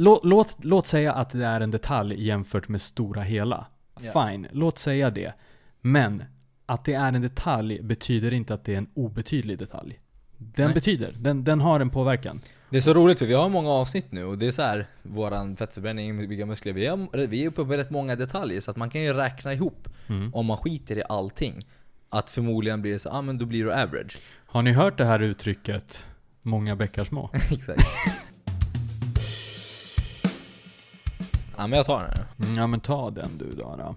låt, låt, låt säga att det är en detalj jämfört med stora hela. Ja. Fine, låt säga det. Men att det är en detalj betyder inte att det är en obetydlig detalj. Den Nej. betyder, den, den har en påverkan. Det är så roligt för vi har många avsnitt nu och det är så här våran fettförbränning, bygga muskler, vi, har, vi är uppe på rätt många detaljer så att man kan ju räkna ihop Mm. om man skiter i allting. Att förmodligen blir det så, ja ah, men då blir du average. Har ni hört det här uttrycket, många bäckar små? Exakt. Ja men jag tar den. Mm, Ja men ta den du då. då.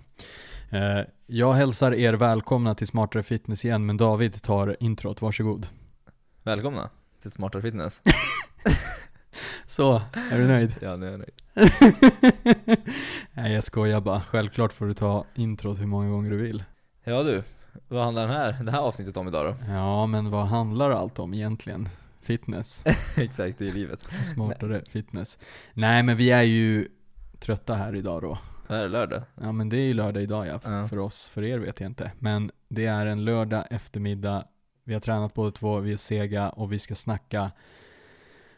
Eh, jag hälsar er välkomna till Smartare Fitness igen, men David tar introt, varsågod. Välkomna till Smartare Fitness. Så, är du nöjd? ja, nu är jag nöjd. Nej jag skojar bara, självklart får du ta introt hur många gånger du vill. Ja du, vad handlar den här, det här avsnittet om idag då? Ja men vad handlar allt om egentligen? Fitness, Exakt, det är livet. smartare fitness. Nej men vi är ju trötta här idag då. Det här är lördag. Ja men det är ju lördag idag ja, Ja. för oss, för er vet jag inte. Men det är en lördag eftermiddag, vi har tränat båda två, vi är sega och vi ska snacka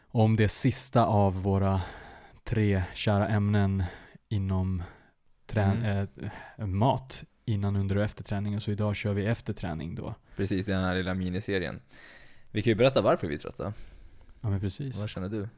om det sista av våra tre kära ämnen inom trä- eh, mat innan, under och efter träningen. Så idag kör vi efter träning då. Precis, den här lilla miniserien. Vi kan ju berätta varför vi är trötta. Ja men precis. Vad känner du?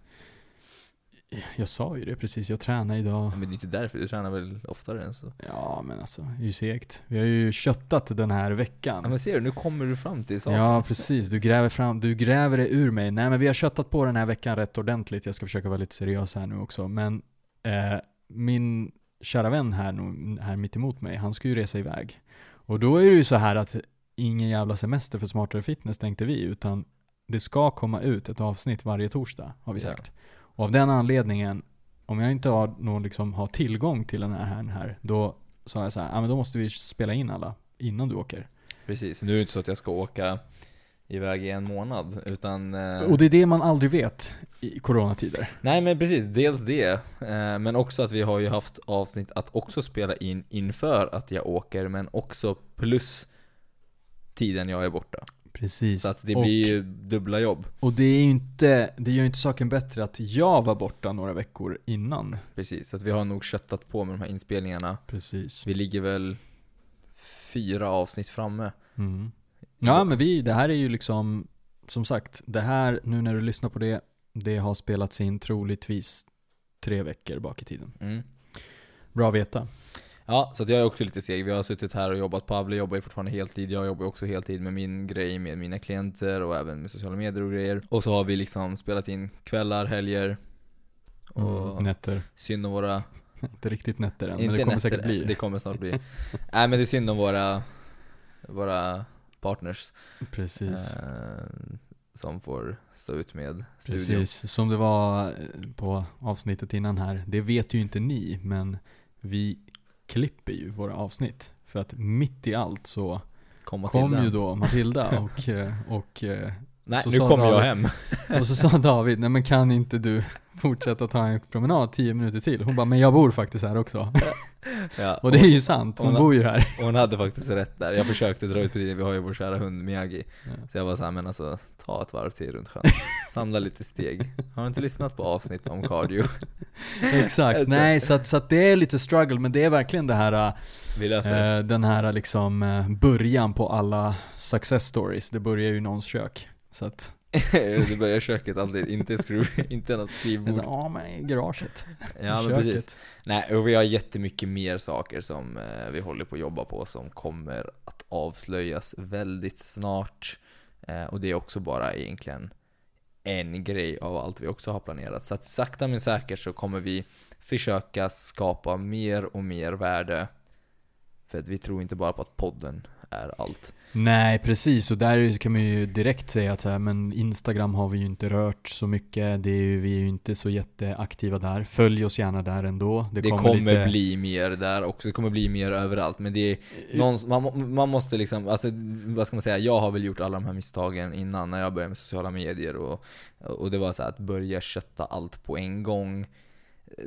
Jag sa ju det precis, jag tränar idag. Men det är inte därför, du tränar väl oftare än så? Ja men alltså, det är ju segt. Vi har ju köttat den här veckan. Ja men ser du, nu kommer du fram till saken. Ja, precis. Du gräver, fram, du gräver det ur mig. Nej, men vi har köttat på den här veckan rätt ordentligt. Jag ska försöka vara lite seriös här nu också. Men eh, min kära vän här, nu, här mitt emot mig, han ska ju resa iväg. Och då är det ju så här att ingen jävla semester för smartare fitness tänkte vi, utan det ska komma ut ett avsnitt varje torsdag, har vi Ja. Och av den anledningen, om jag inte har, någon, liksom, har tillgång till den här, här, här, då sa jag så här, ja men då måste vi spela in alla innan du åker. Precis, nu är det inte så att jag ska åka iväg i en månad, utan... Eh, Och det är det man aldrig vet i coronatider. Nej men precis, dels det, eh, men också att vi har ju haft avsnitt att också spela in inför att jag åker, men också plus tiden jag är borta. Precis. Så att det och, blir ju dubbla jobb. och det är inte, det gör ju inte saken bättre att jag var borta några veckor innan. Precis, så att vi har nog köttat på med de här inspelningarna. Precis. Vi ligger väl fyra avsnitt framme. Mm. Ja men vi, det här är ju liksom, som sagt, det här, nu när du lyssnar på det, det har spelats in troligtvis tre veckor bak i tiden. Mm. Bra att veta. Ja, så jag är också lite seg. Vi har suttit här och jobbat. Pavle jobbar ju fortfarande heltid. Jag jobbar också heltid med min grej med mina klienter och även med sociala medier och grejer. Och så har vi liksom spelat in kvällar, helger. Och Mm, nätter. synd om våra... Inte riktigt nätter än, men det kommer nätter, säkert bli. Det kommer snart bli. Nej men det är synd om våra, våra partners. Precis. Eh, som får stå ut med studion. Precis, som det var på avsnittet innan här. Det vet ju inte ni, men vi klipper ju våra avsnitt. För att mitt i allt så kom till ju då Matilda och, eh, och, eh, Nej, så nu kommer jag hem. och så sa David, nej men kan inte du fortsätta ta en promenad 10 minuter till? Hon bara, men jag bor faktiskt här också. Ja, Och det är ju sant, hon hon- bor ju här. Hon hade faktiskt rätt där. Jag försökte dra ut på tiden, vi har ju vår kära hund Miyagi. Ja. Så jag var såhär, men alltså ta ett varv till runt sjön. Samla lite steg. Har du inte lyssnat på avsnitt om cardio? Exakt, nej så att, så att det är lite struggle, men det är verkligen det här Vi löser. Eh, den här liksom eh, början på alla success stories, det börjar ju i någons kök. Så att, det börjar i köket alltid, inte, skruv, inte något skrivbord. sa, ja men i garaget. Ja men precis. Nej, och vi har jättemycket mer saker som eh, vi håller på att jobba på som kommer att avslöjas väldigt snart. Eh, och det är också bara egentligen en grej av allt vi också har planerat. Så att sakta men säkert så kommer vi försöka skapa mer och mer värde. För att vi tror inte bara på att podden är allt. Nej precis, och där kan man ju direkt säga att så här, men Instagram har vi ju inte rört så mycket, det är ju, vi är ju inte så jätteaktiva där. Följ oss gärna där ändå. Det, kommer, lite, bli mer där också, det kommer bli mer överallt. Men det är någons, man, man måste liksom, alltså vad ska man säga, jag har väl gjort alla de här misstagen innan när jag började med sociala medier och, och det var så här att börja kötta allt på en gång.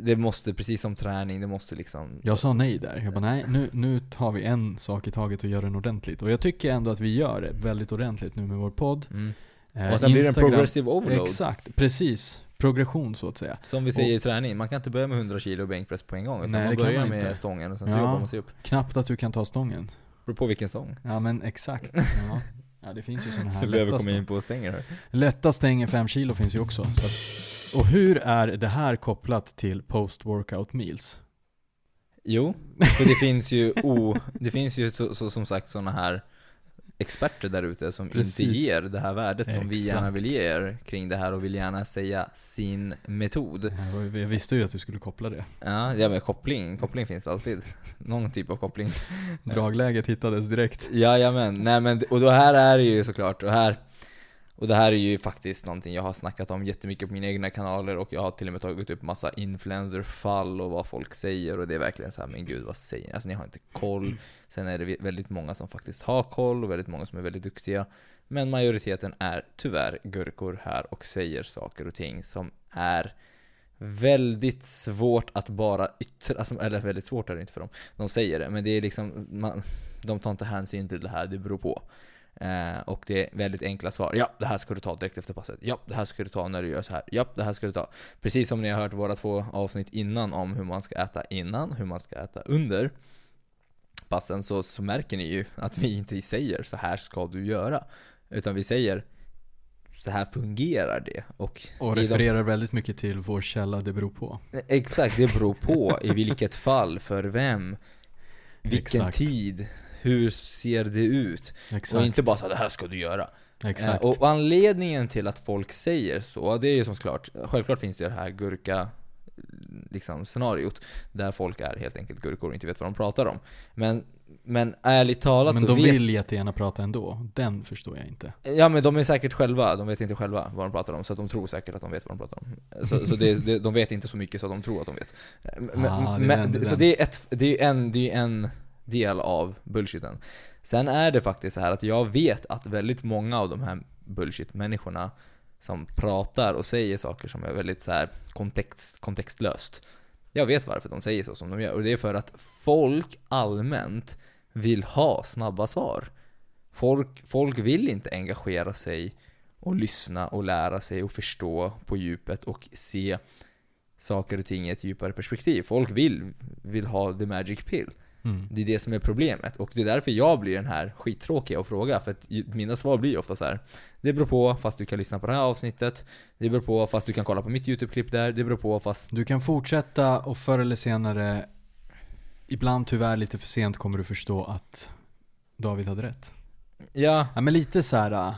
Det måste, precis som träning, det måste liksom Jag sa nej där. Jag bara nej, nu, nu tar vi en sak i taget och gör den ordentligt. Och jag tycker ändå att vi gör det väldigt ordentligt nu med vår podd. mm. Eh, Och sen blir det en progressive overload. Exakt, precis. progression så att säga. Som vi säger i träning, man kan inte börja med 100 kilo bänkpress på en gång. Utan Nej, man börjar med inte. stången och sen så Ja. jobbar man sig upp. Knappt att du kan ta stången. Beror på vilken stång. Ja men exakt. Ja, ja det finns ju sådana här lätta stång. in på stänger här. Lätta stänger 5 kilo finns ju också. Så att, och hur är det här kopplat till post-workout meals? Jo, för det finns ju, o, det finns ju så, så, som sagt sådana här experter där ute som Precis. inte ger det här värdet som vi Exakt. gärna vill ge er kring det här och vill gärna säga sin metod. Jag var- Jag visste ju att du skulle koppla det. Ja, ja men koppling, koppling finns alltid. Någon typ av koppling. Dragläget hittades direkt. Jajamän, nej men och då här är det ju såklart, och här och det här är ju faktiskt någonting jag har snackat om jättemycket på mina egna kanaler och jag har till och med tagit upp massa influencerfall och vad folk säger och det är verkligen så här, men gud vad säger ni? Alltså ni har inte koll. Sen är det väldigt många som faktiskt har koll och väldigt många som är väldigt duktiga. Men majoriteten är tyvärr gurkor här och säger saker och ting som är väldigt svårt att bara yttra, alltså, eller väldigt svårt är det inte för dem. De säger det, men det är liksom, man, de tar inte hänsyn till det här, det beror på. Eh, och det är väldigt enkla svar. Ja, det här ska du ta direkt efter passet. Ja, det här ska du ta när du gör så här. Ja, det här ska du ta. Precis som ni har hört våra två avsnitt innan om hur man ska äta innan, hur man ska äta under passen, så, så märker ni ju att vi inte säger så här ska du göra. Utan vi säger så här fungerar det. Och, Och i de- refererar väldigt mycket till vår källa, det beror på. Exakt, det beror på i vilket fall, för vem, vilken Exakt. tid, hur ser det ut? Exakt. Och inte bara så här, det här ska du göra. Exakt. Eh, och anledningen till att folk säger så, det är ju som klart, självklart finns det ju det här gurka liksom, scenariot där folk är helt enkelt gurkor och inte vet vad de pratar om. Men, men ärligt talat men så de vet vill jättegärna prata ändå. Den förstår jag inte. Ja men de är säkert själva, de vet inte själva vad de pratar om, så de tror säkert att de vet vad de pratar om. Så, så det, det, de vet inte så mycket så att de tror att de vet. Men, Ah, men, den, så den. det är, ett, det, är en, det är en del av bullshiten. Sen är det faktiskt så här att jag vet att väldigt många av de här bullshit-människorna som pratar och säger saker som är väldigt så här kontext, kontextlöst. Jag vet varför de säger så som de gör, och det är för att folk allmänt vill ha snabba svar. Folk, folk vill inte engagera sig och lyssna och lära sig och förstå på djupet och se saker och ting i ett djupare perspektiv. Folk vill, vill ha the magic pill. Mm. Det är det som är problemet. Och det är därför jag blir den här skittråkiga att fråga. För att ju- mina svar blir ofta så här. Det beror på fast du kan lyssna på det här avsnittet. Det beror på fast du kan kolla på mitt YouTube-klipp där. Det beror på fast... Du kan fortsätta och förr eller senare, ibland tyvärr lite för sent kommer du förstå att David hade rätt. Ja, Ja men lite så här.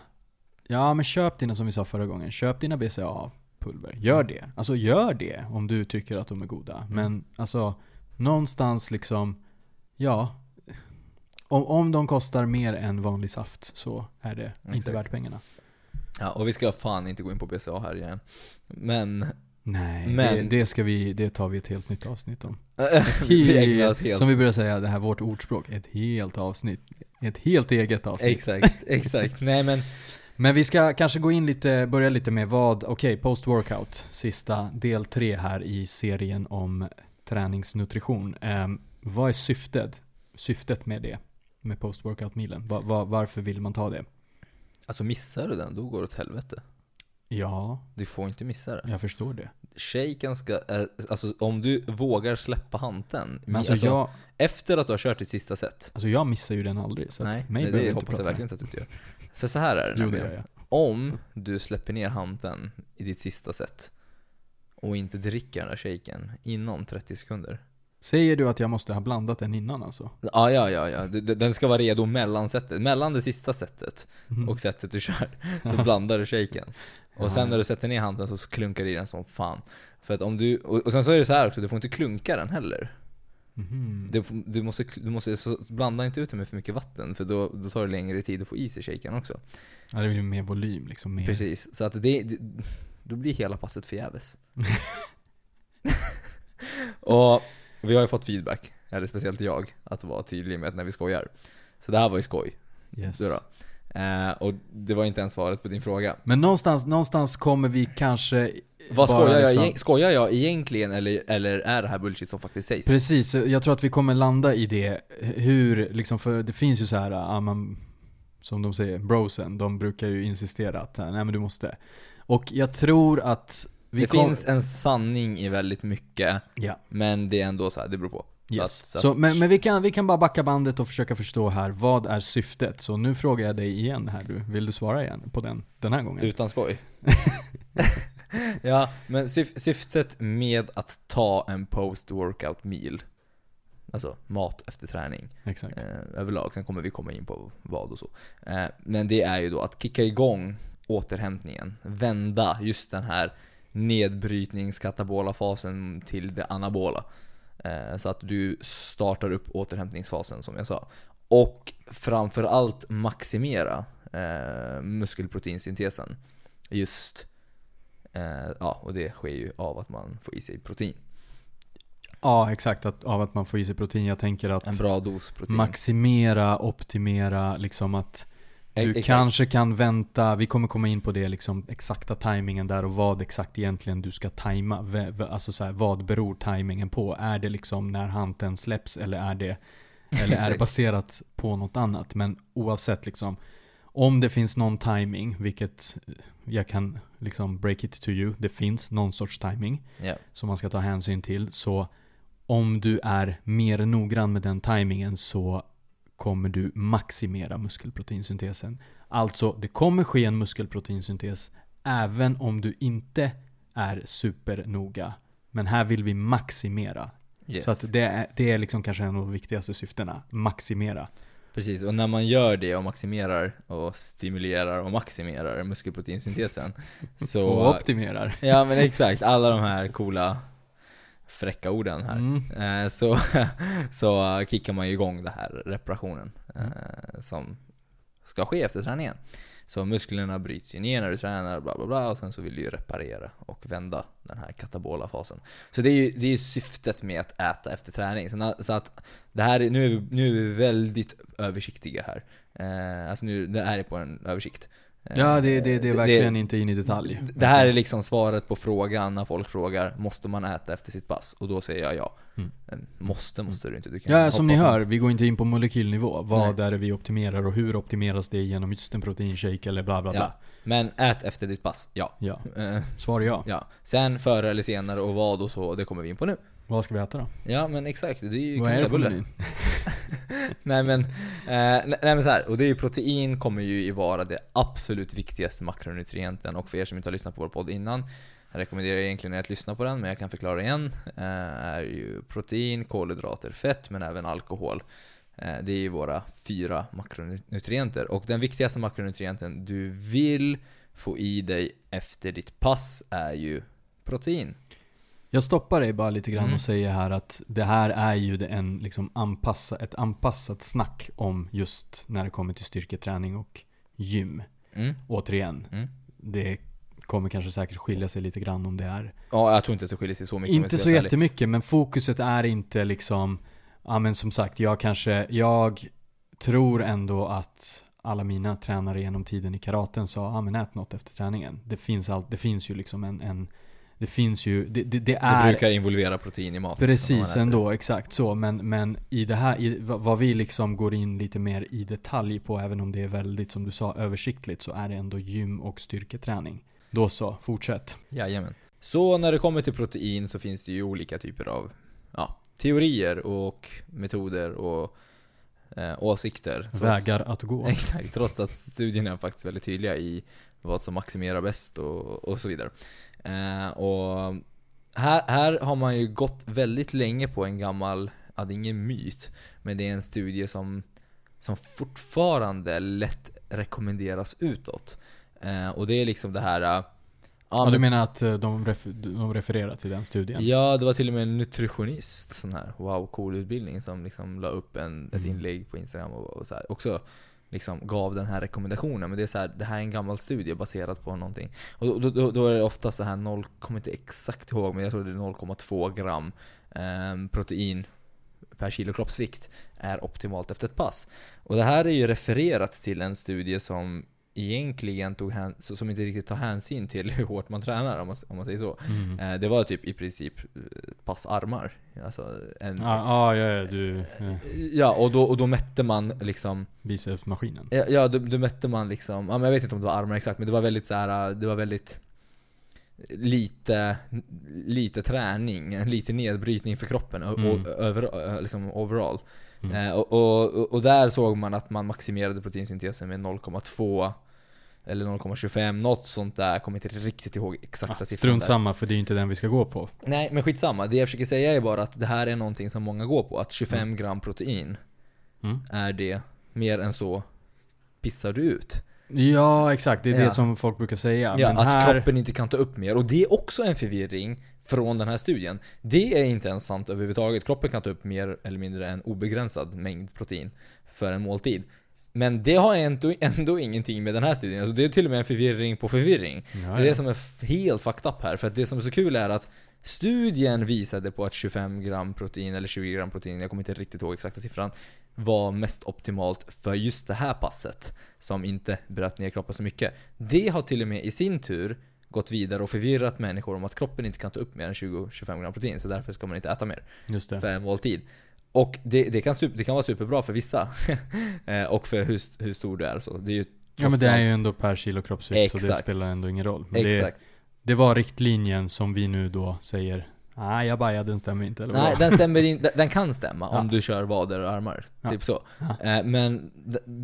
ja men köp dina som vi sa förra gången, köp dina BCA-pulver. Gör det. Alltså gör det om du tycker att de är goda. Men alltså, någonstans liksom, ja. Om, om de kostar mer än vanlig saft så är det inte Exakt. värt pengarna. ja, och vi ska fan inte gå in på BCA här igen. Men... Nej, Men- det, det ska vi, det tar vi ett helt nytt avsnitt om. vi helt... Som vi börjar säga, det här vårt ordspråk, ett helt avsnitt. Ett helt eget avsnitt. Exakt, exakt. Nej men... Men vi ska kanske gå in lite, börja lite med vad, okej, post-workout, sista del tre här i serien om träningsnutrition. Ehm, vad är syftet, syftet med det? Med post-workout-milen? Va, va, varför vill man ta det? Alltså missar du den, då går det åt helvete. Ja, Du får inte missa det. jag förstår det. Shaken ska, eh, alltså om du vågar släppa hanteln, Men alltså, jag, efter att du har kört ditt sista set. alltså jag missar ju den aldrig. Så nej, mig nej det inte hoppas jag verkligen inte att du inte gör. För så här är det. Jo, det nämligen. gör jag. Om du släpper ner hanteln i ditt sista set och inte dricker den där shaken inom 30 sekunder. Säger du att jag måste ha blandat den innan alltså? Ja, ja, ja, ja. Den ska vara redo mellan setet. Mellan det sista setet Mhm. och setet du kör. Så blandar du shaken. Och sen när du sätter ner handen så klunkar du i den som fan. För att om du, och sen så är det så här också, du får inte klunka den heller. Mhm. Du, du måste, du måste blanda inte ut den med för mycket vatten för då, då tar det längre tid att få i sig shaken också. Ja, det blir mer volym liksom. Mer. Precis, så att det, det då blir hela passet förgäves. och vi har ju fått feedback, eller speciellt jag, att vara tydlig med att när vi skojar. Så det här var ju skoj. Yes. Du då. Eh, och det var inte ens svaret på din fråga. Men någonstans, någonstans kommer vi kanske Vad bara skojar jag, liksom- egent- skojar jag egentligen eller, eller är det här bullshit som faktiskt sägs? Precis, jag tror att vi kommer landa i det. Hur, liksom, för det finns ju så här, ja, man, som de säger, brosen, de brukar ju insistera att nej men du måste. Och jag tror att det kom- finns en sanning i väldigt mycket, Ja. men det är ändå så här, det beror på. Så Yes. att- så Så, men men vi, kan, vi kan bara backa bandet och försöka förstå här, vad är syftet? Så nu frågar jag dig igen här du, vill du svara igen på den, den här gången? Utan skoj. ja, men syf syftet med att ta en post-workout meal, alltså mat efter träning, Exakt. eh, överlag, sen kommer vi komma in på vad och så. Eh, men det är ju då att kicka igång återhämtningen, vända just den här nedbrytningskatabola fasen till det anabola. Eh, så att du startar upp återhämtningsfasen som jag sa. Och framförallt maximera eh, muskelproteinsyntesen. Just, eh, ja och det sker ju av att man får i sig protein. Ja, exakt. Att, av att man får i sig protein. Jag tänker att En bra dos protein. maximera, optimera, liksom att du Exakt. kanske kan vänta, vi kommer komma in på det liksom exakta tajmingen där och vad exakt egentligen du ska tajma. Alltså så här, vad beror tajmingen på? Är det liksom när hanteln släpps eller är det, eller är det baserat på något annat? Men oavsett liksom, om det finns någon timing, vilket jag kan liksom break it to you, det finns någon sorts timing Ja. som man ska ta hänsyn till. Så om du är mer noggrann med den tajmingen så kommer du maximera muskelproteinsyntesen. Alltså, det kommer ske en muskelproteinsyntes även om du inte är supernoga. Men här vill vi maximera. Yes. Så att det är, det är liksom kanske en av de viktigaste syftena. Maximera. Precis, och när man gör det och maximerar och stimulerar och maximerar muskelproteinsyntesen så... Och optimerar. Ja men exakt, alla de här coola fräcka orden här. Mm. Eh, så, så kickar man ju igång den här reparationen Mm. eh, som ska ske efter träningen. Så musklerna bryts ju ner när du tränar, bla bla bla, och sen så vill du ju reparera och vända den här katabola fasen. Så det är ju det är syftet med att äta efter träning. Så, att det här är, nu, är vi, nu är vi väldigt översiktliga här. Eh, alltså nu, det är på en översikt. Eh, Ja, det, det, det är verkligen inte in i detalj. det här är liksom svaret på frågan när folk frågar Måste man äta efter sitt pass? Och då säger jag ja. Mm. Men Måste, måste du inte. Du kan Ja, som ni hör, vi går inte in på molekylnivå. Vad Nej. är det vi optimerar och hur optimeras det genom just en proteinshake eller bla bla bla. Ja. Men ät efter ditt pass, ja. Ja, Eh, svar ja. ja. Sen före eller senare och vad och så, det kommer vi in på nu. Vad ska vi äta då? Ja men exakt, det är ju Vad är det på menyn? Nej men, eh, nej, men så här, och det är ju protein kommer ju vara det absolut viktigaste makronutrienten och för er som inte har lyssnat på vår podd innan jag rekommenderar egentligen er att lyssna på den, men jag kan förklara igen. Eh, är ju protein, kolhydrater, fett, men även alkohol. Eh, det är ju våra fyra makronutrienter. Och den viktigaste makronutrienten du vill få i dig efter ditt pass är ju protein. Jag stoppar dig bara lite grann Mm. och säger här att det här är ju en liksom anpassa, ett anpassat snack om just när det kommer till styrketräning och gym. Mm. Återigen, Mm. det kommer kanske säkert skilja sig lite grann om det är Ja, jag tror inte det skiljer sig så mycket Inte så ärlig. jättemycket, men fokuset är inte liksom Ja men som sagt, jag kanske, jag tror ändå att alla mina tränare genom tiden i karaten sa, ja men ät något efter träningen. Det finns, all, det finns ju liksom en, en det finns ju, det, det, det Det är brukar involvera protein i maten. Precis ändå, exakt så. Men, men i det här, i, vad vi liksom går in lite mer i detalj på, även om det är väldigt, som du sa, översiktligt, så är det ändå gym och styrketräning. Då så, fortsätt. det. Jajamän. Så när det kommer till protein så finns det ju olika typer av ja, teorier och metoder och eh, åsikter. Vägar att gå. Exakt, trots att studierna är faktiskt väldigt tydliga i vad som maximerar bäst och, och så vidare. Eh, och här, här har man ju gått väldigt länge på en gammal, ja det är ingen myt, men det är en studie som, som fortfarande lätt rekommenderas utåt. Eh, och det är liksom det här... eh, Ja, men- du menar att de, refer, de refererar till den studien? Ja, det var till och med en nutritionist, sån här wow cool utbildning som liksom la upp en, ett Mm. inlägg på Instagram och, och så här, också liksom gav den här rekommendationen. Men det är så här, det här är en gammal studie baserad på någonting. Och då, då- då, är det ofta så här 0, kommer inte exakt ihåg, men jag tror det är 0,2 gram eh, protein per kilo kroppsvikt är optimalt efter ett pass. Och det här är ju refererat till en studie som egentligen tog hän, som inte riktigt tar hänsyn till hur hårt man tränar om man, om man säger så. Mm. Eh, Det var typ i princip eh, ett pass armar. Alltså en, Ja, ja, ja, ja, du, eh, ja och, då, och då mätte man liksom bicepsmaskinen. Ja, ja då, då mätte man liksom, ja, men jag vet inte om det var armar exakt men det var väldigt så här. det var väldigt lite, lite träning, lite nedbrytning för kroppen och, Mm. och, över, liksom overall. Mm. Eh, och, och, och där såg man att man maximerade proteinsyntesen med 0,2 eller 0,25, något sånt där. Jag kommer inte riktigt ihåg exakta Ja, siffran strunt samma för det är ju inte den vi ska gå på. Nej, men skitsamma. Det jag försöker säga är bara att det här är någonting som många går på. Att 25 Mm. gram protein Mm. är det. Mer än så pissar du ut. Ja, exakt. Det är Ja. det som folk brukar säga. Ja, Men att här... kroppen inte kan ta upp mer. Och det är också en förvirring från den här studien. Det är inte ens sant överhuvudtaget. Kroppen kan ta upp mer eller mindre en obegränsad mängd protein för en måltid. Men det har ändå, ändå ingenting med den här studien. Alltså det är till och med en förvirring på förvirring. Ja, Det är det ja. som är helt fucked up här. För att det som är så kul är att studien visade på att 25 gram protein, eller 20 gram protein, jag kommer inte riktigt ihåg exakta siffran, var mest optimalt för just det här passet. Som inte bröt ner kroppen så mycket. Det har till och med i sin tur gått vidare och förvirrat människor om att kroppen inte kan ta upp mer än 20-25 gram protein. Så därför ska man inte äta mer Just det. för en måltid. Och det, det, kan, det kan vara superbra för vissa. Eh, och för hur, hur stor du är så. Det är ju Ja men det är ju ändå per kilo kroppsvikt så det spelar ändå ingen roll. Men Exakt. det var riktlinjen som vi nu då säger Nej jag bajar, den stämmer inte eller Nej, den stämmer in, den- kan stämma Ja. om du kör vader och armar. Ja. Typ så. Ja. Eh, Men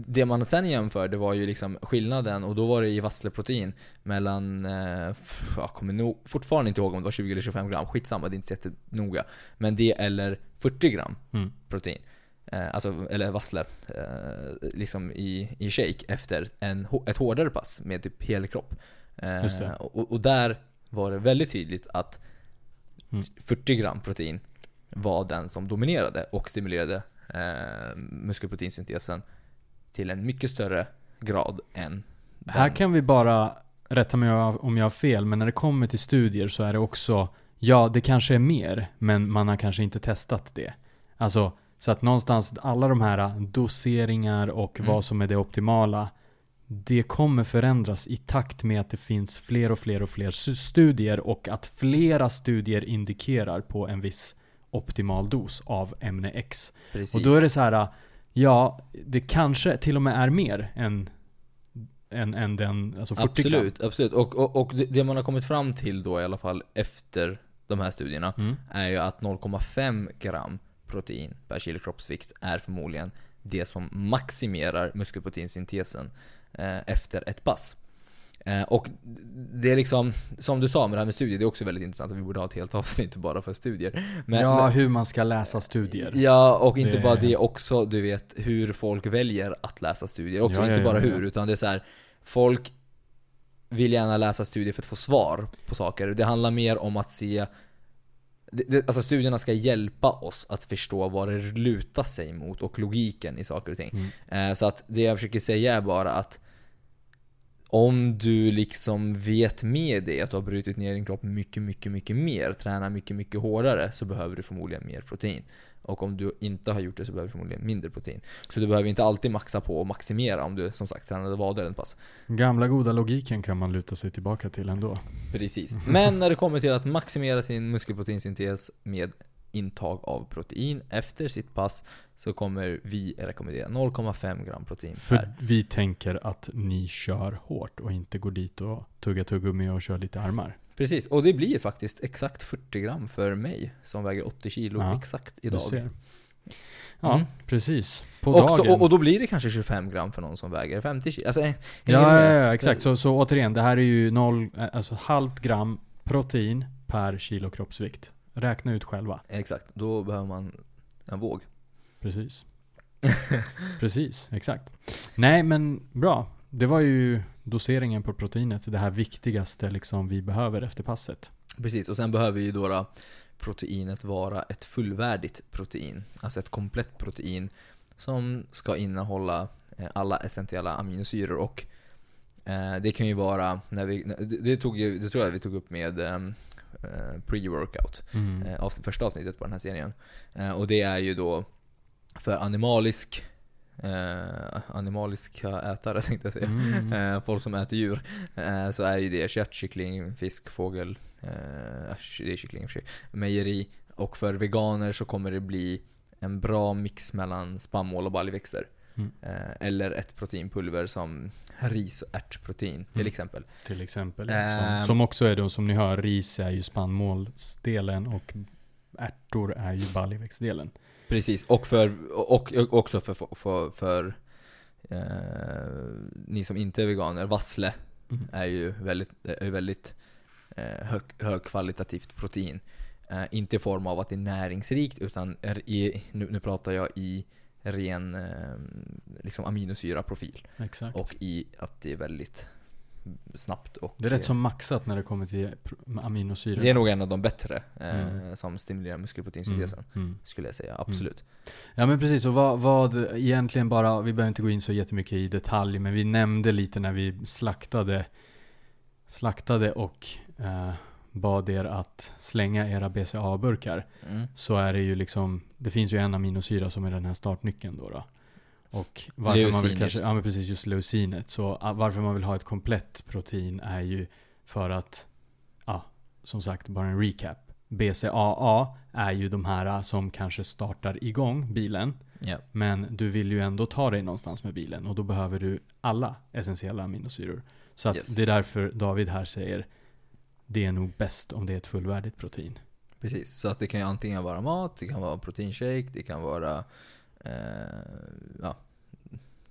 det man sen jämförde var ju liksom skillnaden, och då var det i vassleprotein mellan, eh, jag kommer nog fortfarande inte ihåg om det var 20 eller 25 gram, skitsamma, det är inte så jättenoga. Men det eller 40 gram Mm. protein. Eh, alltså, eller vassle, liksom i, i shake efter en, ett hårdare pass med typ helkropp. Eh, och, och där var det väldigt tydligt att Mm. 40 gram protein var den som dominerade och stimulerade eh, muskelproteinsyntesen till en mycket större grad än den. Här kan vi bara rätta mig om jag har fel, men när det kommer till studier så är det också Ja, det kanske är mer, men man har kanske inte testat det. Alltså, så att någonstans alla de här doseringar och Mm. vad som är det optimala det kommer förändras i takt med att det finns fler och fler och fler studier och att flera studier indikerar på en viss optimal dos av ämne X. Precis. Och då är det så här, ja, det kanske till och med är mer än, än, än den, alltså 40 gram. Absolut, absolut. Och, och, och det- man har kommit fram till då i alla fall efter de här studierna Mm. är ju att 0,5 gram protein per kilo kroppsvikt är förmodligen det som maximerar muskelproteinsyntesen efter ett pass. Eh, och det är liksom, som du sa med det här med studier, det är också väldigt intressant och vi borde ha ett helt avsnitt bara för studier. Men, ja, men, hur man ska läsa studier. ja, och inte Det- bara det också, du vet hur folk väljer att läsa studier också. Ja, ja, inte bara ja. hur, utan det är så här. folk vill gärna läsa studier för att få svar på saker. Det handlar mer om att se det, alltså studierna ska hjälpa oss att förstå vad det lutar sig mot och logiken i saker och ting. Mm. Eh, så att det jag försöker säga är bara att om du liksom vet med dig att du har brutit ner din kropp mycket, mycket, mycket mer, tränar mycket, mycket hårdare, så behöver du förmodligen mer protein. Och om du inte har gjort det så behöver du förmodligen mindre protein. Så du behöver inte alltid maxa på och maximera om du som sagt tränade vader en pass. Gamla goda logiken kan man luta sig tillbaka till ändå. Precis. Men när det kommer till att maximera sin muskelproteinsyntes med intag av protein efter sitt pass så kommer vi rekommendera 0,5 gram protein per. För vi tänker att ni kör hårt och inte går dit och tuggar tuggummi och kör lite armar. Precis, och det blir faktiskt exakt 40 gram för mig som väger 80 kilo Ja, exakt idag. Ja, Mm. precis. På Och, så, dagen. och, och då blir det kanske 25 gram för någon som väger 50 kilo. Alltså, ja, ja, ja, exakt. Så, så återigen, det här är ju noll, eh, alltså halvt gram protein per kilo kroppsvikt. Räkna ut själva. Exakt, då behöver man en våg. Precis. Precis, exakt. Nej men bra. Det var ju doseringen på proteinet, det här viktigaste liksom vi behöver efter passet. Precis, och sen behöver ju då, proteinet vara ett fullvärdigt protein. Alltså ett komplett protein som ska innehålla eh, alla essentiella aminosyror och eh, det kan ju vara, när vi, det, tog ju, det tror jag vi tog upp med ehm, eh, pre-workout. Mm. av, första avsnittet på den här serien. Och det är ju då för animalisk eh, animaliska ätare tänkte jag säga. Mm. Eh, folk som äter djur. Eh, så är ju det kött, kyckling, fisk, fågel. Eh, det är kyckling i och för sig. Mejeri. Och för veganer så kommer det bli en bra mix mellan spannmål och baljväxter. Mm. Eh, eller ett proteinpulver som ris och ärtprotein till Mm. exempel. Till exempel. Ehm. Som, som också är då, som ni hör, ris är ju spannmålsdelen och ärtor är ju baljväxtdelen. Precis, och, för, och, och också för, för, för, för eh, ni som inte är veganer, vassle Mm. är ju väldigt, är väldigt eh, hög, högkvalitativt protein. Eh, inte i form av att det är näringsrikt, utan är i, nu, nu pratar jag i ren eh, liksom aminosyraprofil. Exakt. Och i att det är väldigt snabbt och... det är rätt så maxat när det kommer till aminosyror. Det är nog en av de bättre eh, Mm. som stimulerar muskelproteinsyntesen. Mm, mm. Skulle jag säga, absolut. Ja men precis, och vad, vad egentligen bara, vi behöver inte gå in så jättemycket i detalj, men vi nämnde lite när vi slaktade, slaktade och eh, bad er att slänga era BCA-burkar. Mm. Så är det ju liksom, det finns ju en aminosyra som är den här startnyckeln då. då. Och varför man Leucin vill kanske, ja men precis just leucinet. Så ah, varför man vill ha ett komplett protein är ju för att, ja, som sagt, bara en recap. BCAA är ju de här ah, som kanske startar igång bilen. Ja. Men du vill ju ändå ta dig någonstans med bilen och då behöver du alla essentiella aminosyror. Så Yes. det är därför David här säger det är nog bäst om det är ett fullvärdigt protein. Precis, så att det kan ju antingen vara mat, det kan vara proteinshake, det kan vara... Eh, ja.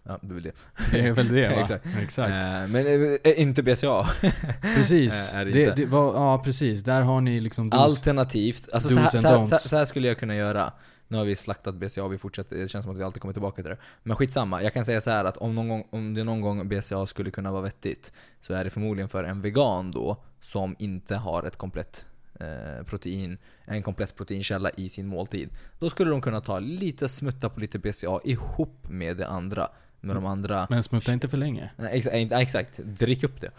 Ja, det är väl det. Det är väl det va? Exakt. Exakt. Eh, men eh, inte BCA. Precis. är det det, inte. det var, ja precis. Där har ni liksom dos. Alternativt, alltså så här, så, här, så, här, så här skulle jag kunna göra. Nu har vi slaktat BCA, vi fortsätter, det känns som att vi alltid kommer tillbaka till det. Men skitsamma, jag kan säga så här att om, någon gång, om det någon gång BCA skulle kunna vara vettigt, så är det förmodligen för en vegan då, som inte har ett komplett eh, protein, en komplett proteinkälla i sin måltid. Då skulle de kunna ta lite smutta på lite BCA ihop med det andra. Med de andra... Men smutta inte för länge. Nej, Exakt, exakt, drick upp det.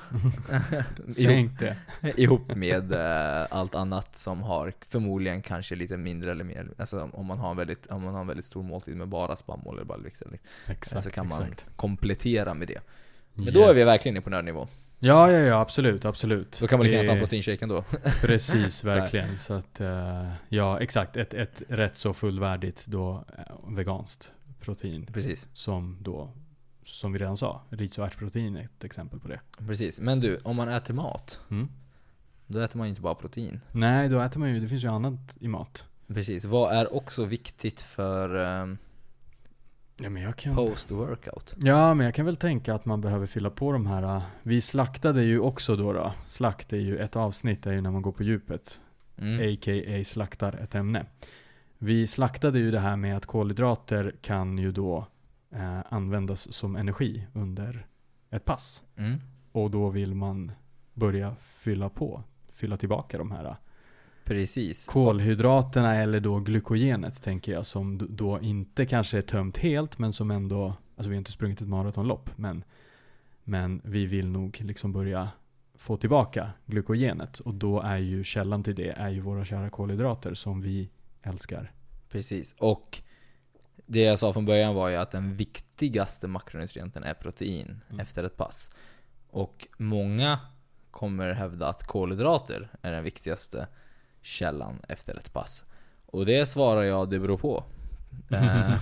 Sänk det. ihop med eh, allt annat som har förmodligen kanske lite mindre eller mer. Alltså om man har en väldigt, om man har en väldigt stor måltid med bara spannmål eller baljväxter. eller- Exakt. så kan man exakt. komplettera med det. Men då är vi Yes. verkligen på nördnivå. Ja, ja, ja, absolut, absolut. Då kan man lika gärna ta proteinshaken då. Precis, verkligen. Så att, eh, ja exakt. Ett, ett rätt så fullvärdigt då eh, veganskt protein. Precis, Som då, som vi redan sa, ris och ärtprotein är ett exempel på det. precis. Men du, om man äter mat, Mm. då äter man ju inte bara protein. Nej, då äter man ju, det finns ju annat i mat. Precis. Vad är också viktigt för um, Ja, men jag kan... post-workout? Ja, men jag kan väl tänka att man behöver fylla på de här. äh, Vi slaktade ju också då. då. Slakt är ju ett avsnitt, är ju när man går på djupet. Mm. A.k.a. slaktar ett ämne. Vi slaktade ju det här med att kolhydrater kan ju då eh, användas som energi under ett pass. Mm. Och då vill man börja fylla på, fylla tillbaka de här äh, Precis. kolhydraterna eller då glykogenet tänker jag som då inte kanske är tömt helt men som ändå, alltså vi har inte sprungit ett maratonlopp men, men vi vill nog liksom börja få tillbaka glykogenet och då är ju källan till det är ju våra kära kolhydrater som vi älskar. Precis. Och det jag sa från början var ju att den viktigaste makronutrienten är protein Mm. efter ett pass. Och många kommer hävda att kolhydrater är den viktigaste källan efter ett pass. Och det svarar jag, det beror på. Eh,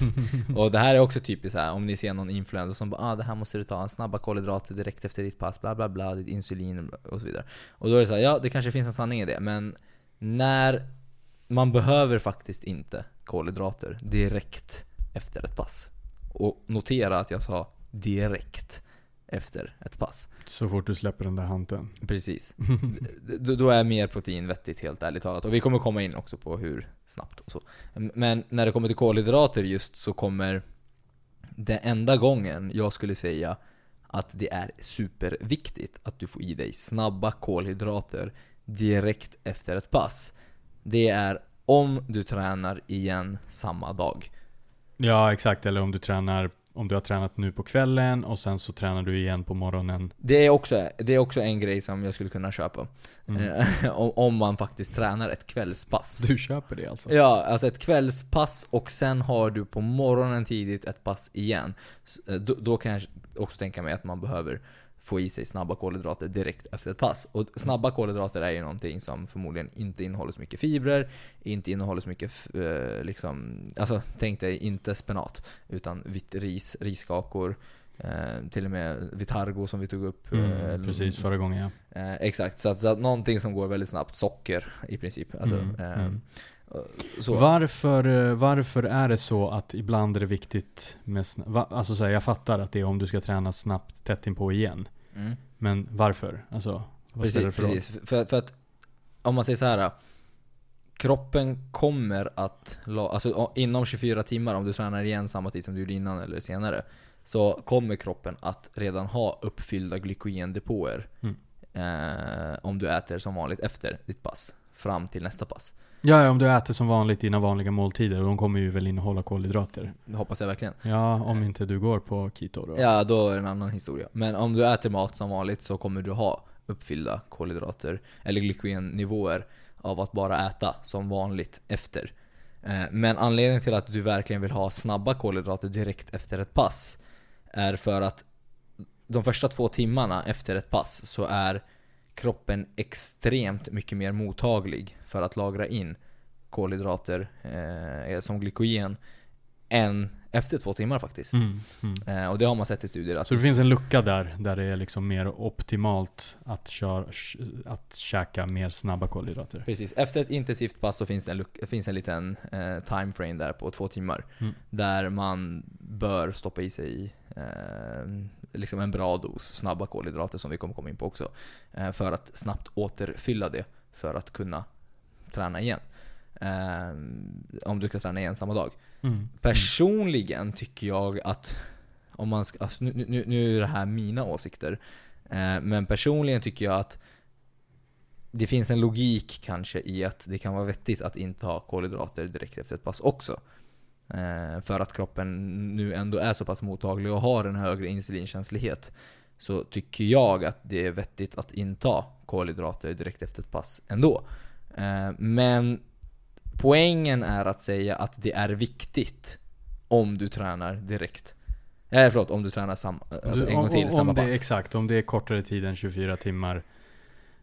och det här är också typiskt så här, om ni ser någon influencer som bara ah, det här måste du ta, snabba kolhydrater direkt efter ditt pass, bla bla bla, ditt insulin och så vidare. Och då är det så här, ja det kanske finns en sanning i det, men när man behöver faktiskt inte kolhydrater direkt efter ett pass. Och notera att jag sa direkt efter ett pass. Så fort du släpper den där handen. Precis. Då är mer protein vettigt helt ärligt talat. Och vi kommer komma in också på hur snabbt och så. Men när det kommer till kolhydrater just så kommer den enda gången jag skulle säga att det är superviktigt att du får i dig snabba kolhydrater direkt efter ett pass. Det är om du tränar igen samma dag. Ja exakt, eller om du tränar, om du har tränat nu på kvällen och sen så tränar du igen på morgonen. Det är också, det är också en grej som jag skulle kunna köpa. Mm. Eh, om, man faktiskt tränar ett kvällspass. Du köper det alltså? Ja, alltså ett kvällspass och sen har du på morgonen tidigt ett pass igen. Eh, Då, då kan jag också tänka mig att man behöver få i sig snabba kolhydrater direkt efter ett pass. Och snabba kolhydrater är ju någonting som förmodligen inte innehåller så mycket fibrer, inte innehåller så mycket, eh, liksom, alltså tänk dig inte spenat, utan vitt ris, riskakor, eh, till och med vitargo som vi tog upp. Mm, eh, precis, förra gången ja. Eh, exakt, så att, så att någonting som går väldigt snabbt. Socker i princip. Alltså, Mm, eh, mm. Så. Varför, eh, varför är det så att ibland är det viktigt med va, Alltså så här, jag fattar att det är om du ska träna snabbt tätt inpå igen. Mm. Men varför? Alltså, vad spelar det Precis, för roll? precis. För, för att om man säger så här. Kroppen kommer att, alltså inom 24 timmar om du tränar igen samma tid som du gjorde innan eller senare. Så kommer kroppen att redan ha uppfyllda glykogendepåer. Mm. Eh, om du äter som vanligt efter ditt pass. Fram till nästa pass. Ja, om du äter som vanligt dina vanliga måltider, och de kommer ju väl innehålla kolhydrater. Det hoppas jag verkligen. Ja, om inte du går på keto då. Ja, då är det en annan historia. Men om du äter mat som vanligt så kommer du ha uppfyllda kolhydrater, eller glykogennivåer, av att bara äta som vanligt efter. Eh, Men anledningen till att du verkligen vill ha snabba kolhydrater direkt efter ett pass är för att de första två timmarna efter ett pass så är kroppen extremt mycket mer mottaglig för att lagra in kolhydrater eh, som glykogen än efter två timmar faktiskt. Mm, mm. Eh, och det har man sett i studier. Att Så det finns en lucka där, där det är liksom mer optimalt att, köra, att käka mer snabba kolhydrater. Precis, efter ett intensivt pass så finns det en, luck- finns en liten eh, time frame där på två timmar. Mm. Där man bör stoppa i sig eh, liksom en bra dos snabba kolhydrater som vi kommer komma in på också. Eh, för att snabbt återfylla det för att kunna träna igen. Eh, om du ska träna igen samma dag. Mm. Personligen tycker jag att, om man ska, alltså nu, nu, nu är det här mina åsikter, eh, men personligen tycker jag att det finns en logik kanske i att det kan vara vettigt att inta kolhydrater direkt efter ett pass också. Eh, för att kroppen nu ändå är så pass mottaglig och har en högre insulinkänslighet. Så tycker jag att det är vettigt att inta kolhydrater direkt efter ett pass ändå. Eh, men poängen är att säga att det är viktigt om du tränar direkt. Eh, förlåt, om du tränar sam, alltså Du- en gång till, om, samma om det, pass. Exakt, om det är kortare tid än 24 timmar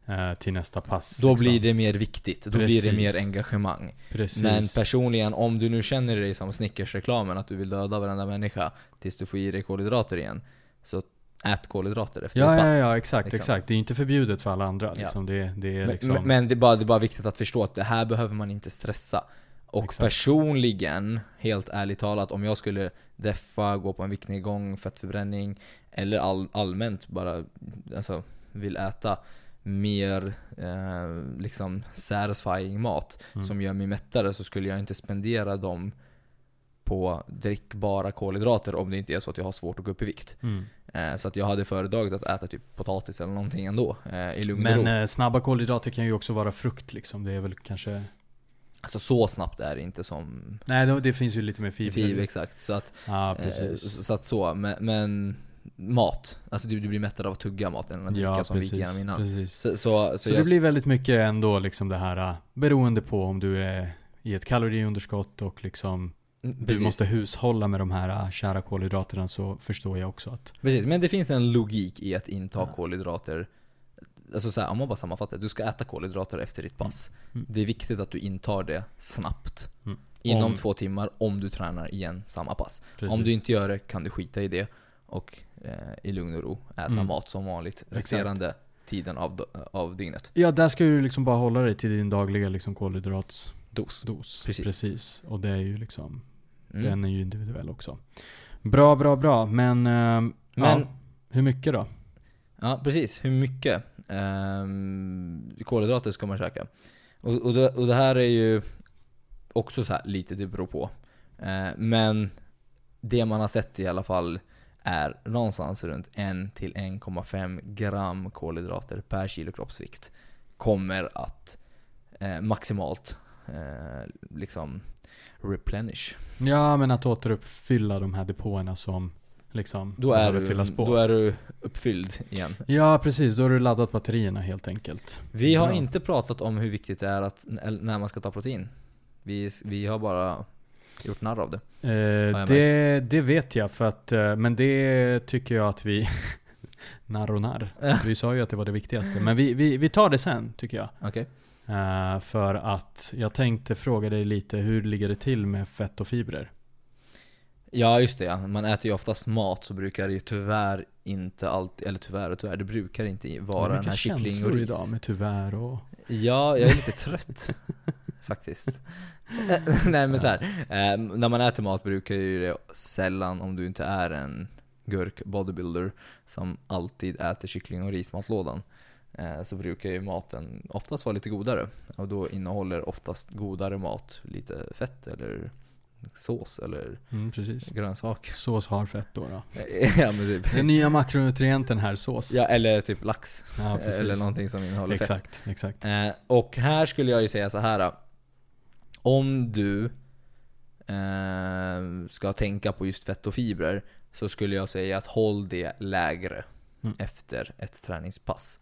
eh, till nästa pass. Då liksom. blir det mer viktigt, då blir det mer Precis. engagemang. Precis. Men personligen, om du nu känner dig som Snickers-reklamen, att du vill döda varenda människa tills du får i dig kolhydrater igen. Så ät kolhydrater efter ja, ett pass. ja, ja, exakt, liksom. exakt. Det är inte förbjudet för alla andra. Ja. Liksom. Det, det är liksom... men, men det, är bara, det är bara viktigt att förstå att det här behöver man inte stressa. Och Exakt. personligen, helt ärligt talat, om jag skulle deffa, gå på en viktnedgång, fettförbränning, eller all, allmänt bara alltså, vill äta mer eh, liksom satisfying mat Mm. som gör mig mättare så skulle jag inte spendera dem på drickbara kolhydrater om det inte är så att jag har svårt att gå upp i vikt. mm. Eh, så att jag hade föredragit att äta typ potatis eller någonting ändå, eh, i lugn. Men eh, snabba kolhydrater kan ju också vara frukt liksom. Det är väl kanske... Alltså så snabbt är det inte som Nej, det, det finns ju lite mer fiber. fiber, exakt. Så att, Ja, eh, precis. så, att så, men, men mat. Alltså du, du blir mättad av att tugga mat än att dricka ja, som vi gick igenom innan. precis. Så, så, så, Så, det jag, blir väldigt mycket ändå liksom det här äh, beroende på om du är i ett kaloriunderskott och liksom du precis, måste hushålla med de här äh, kära kolhydraterna så förstår jag också att precis, men det finns en logik i att inta Ja. kolhydrater. Alltså så här, om man bara sammanfattar, du ska äta kolhydrater efter ditt pass. Mm. Det är viktigt att du intar det snabbt. Mm. Inom Om- två timmar om du tränar igen samma pass. precis. Om du inte gör det kan du skita i det och eh, i lugn och ro äta Mm. mat som vanligt resterande tiden av, av dygnet. Ja, där ska du liksom bara hålla dig till din dagliga liksom kolhydratsdos. Dos. Precis. Precis. Och det är ju liksom, Mm. den är ju individuell också. Bra, bra, bra. Men, ähm, Men- ja, hur mycket då? Ja, precis. Hur mycket um, kolhydrater ska man käka? Och, och, det, och det här är ju också så här, lite det beror på. Eh, men det man har sett i alla fall är någonstans runt 1 till 1,5 gram kolhydrater per kilo kroppsvikt. Kommer att eh, maximalt eh, liksom replenish. Ja, men att återuppfylla de här depåerna som liksom Då är, du, fyllas på. då är du uppfylld igen. Ja, precis. Då har du laddat batterierna helt enkelt. Vi har Bra. inte pratat om hur viktigt det är att, när man ska ta protein. Vi, vi har bara gjort narr av det. Eh, det, det vet jag för att, eh, men det tycker jag att vi Narr och narr. Vi sa ju att det var det viktigaste. Men vi, vi, vi tar det sen, tycker jag. Okej. Eh, för att jag tänkte fråga dig lite, hur ligger det till med fett och fibrer? Ja just det, ja. man äter ju oftast mat så brukar det ju tyvärr inte alltid, eller tyvärr och tyvärr, det brukar inte vara är den här kyckling och ris. idag med tyvärr och... Ja, jag är lite trött faktiskt. Nej men så här, eh, när man äter mat brukar ju det sällan, om du inte är en gurk bodybuilder som alltid äter kyckling och rismatlådan, så brukar ju maten oftast vara lite godare. Och då innehåller oftast godare mat lite fett eller sås eller Mm, precis. grönsak. Sås har fett då. då. ja, men typ. Den nya makronutrienten här, sås. ja, eller typ lax. Ja, precis. eller någonting som innehåller fett. Exakt, exakt. Eh, och här skulle jag ju säga så här. Om du eh, ska tänka på just fett och fibrer så skulle jag säga att håll det lägre Mm. efter ett träningspass.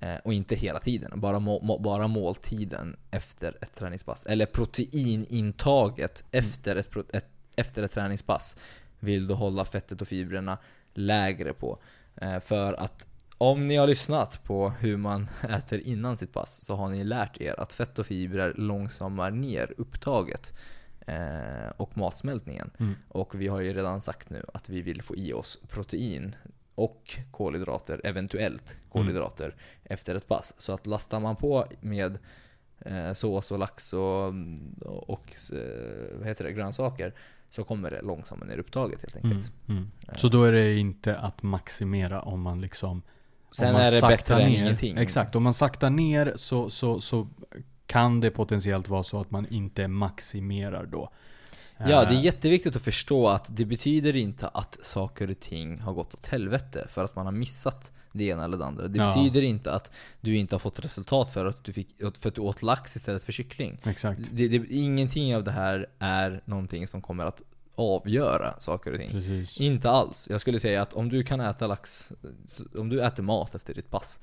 Eh, och inte hela tiden, bara, må, må, bara måltiden efter ett träningspass. Eller proteinintaget efter ett, ett, efter ett träningspass vill du hålla fettet och fibrerna lägre på. Eh, för att om ni har lyssnat på hur man äter innan sitt pass så har ni lärt er att fett och fibrer långsammar ner upptaget eh, och matsmältningen. Mm. Och vi har ju redan sagt nu att vi vill få i oss protein och kolhydrater, eventuellt kolhydrater, efter ett pass. Så att lastar man på med eh, sås och lax och, och eh, vad heter det, grönsaker så kommer det långsammare ner upptaget helt Mm, enkelt. mm. Så då är det inte att maximera om man liksom Sen om man är det bättre än ner, ingenting. Exakt, om man saktar ner så, så, så kan det potentiellt vara så att man inte maximerar då. Ja, det är Eh, jätteviktigt att förstå att det betyder inte att saker och ting har gått åt helvete för att man har missat det ena eller det andra. Det Ja. betyder inte att du inte har fått resultat för att du, fick, för att du åt lax istället för kyckling. Exakt, Det, det, ingenting av det här är någonting som kommer att avgöra saker och ting. precis. Inte alls. Jag skulle säga att om du kan äta lax, om du äter mat efter ditt pass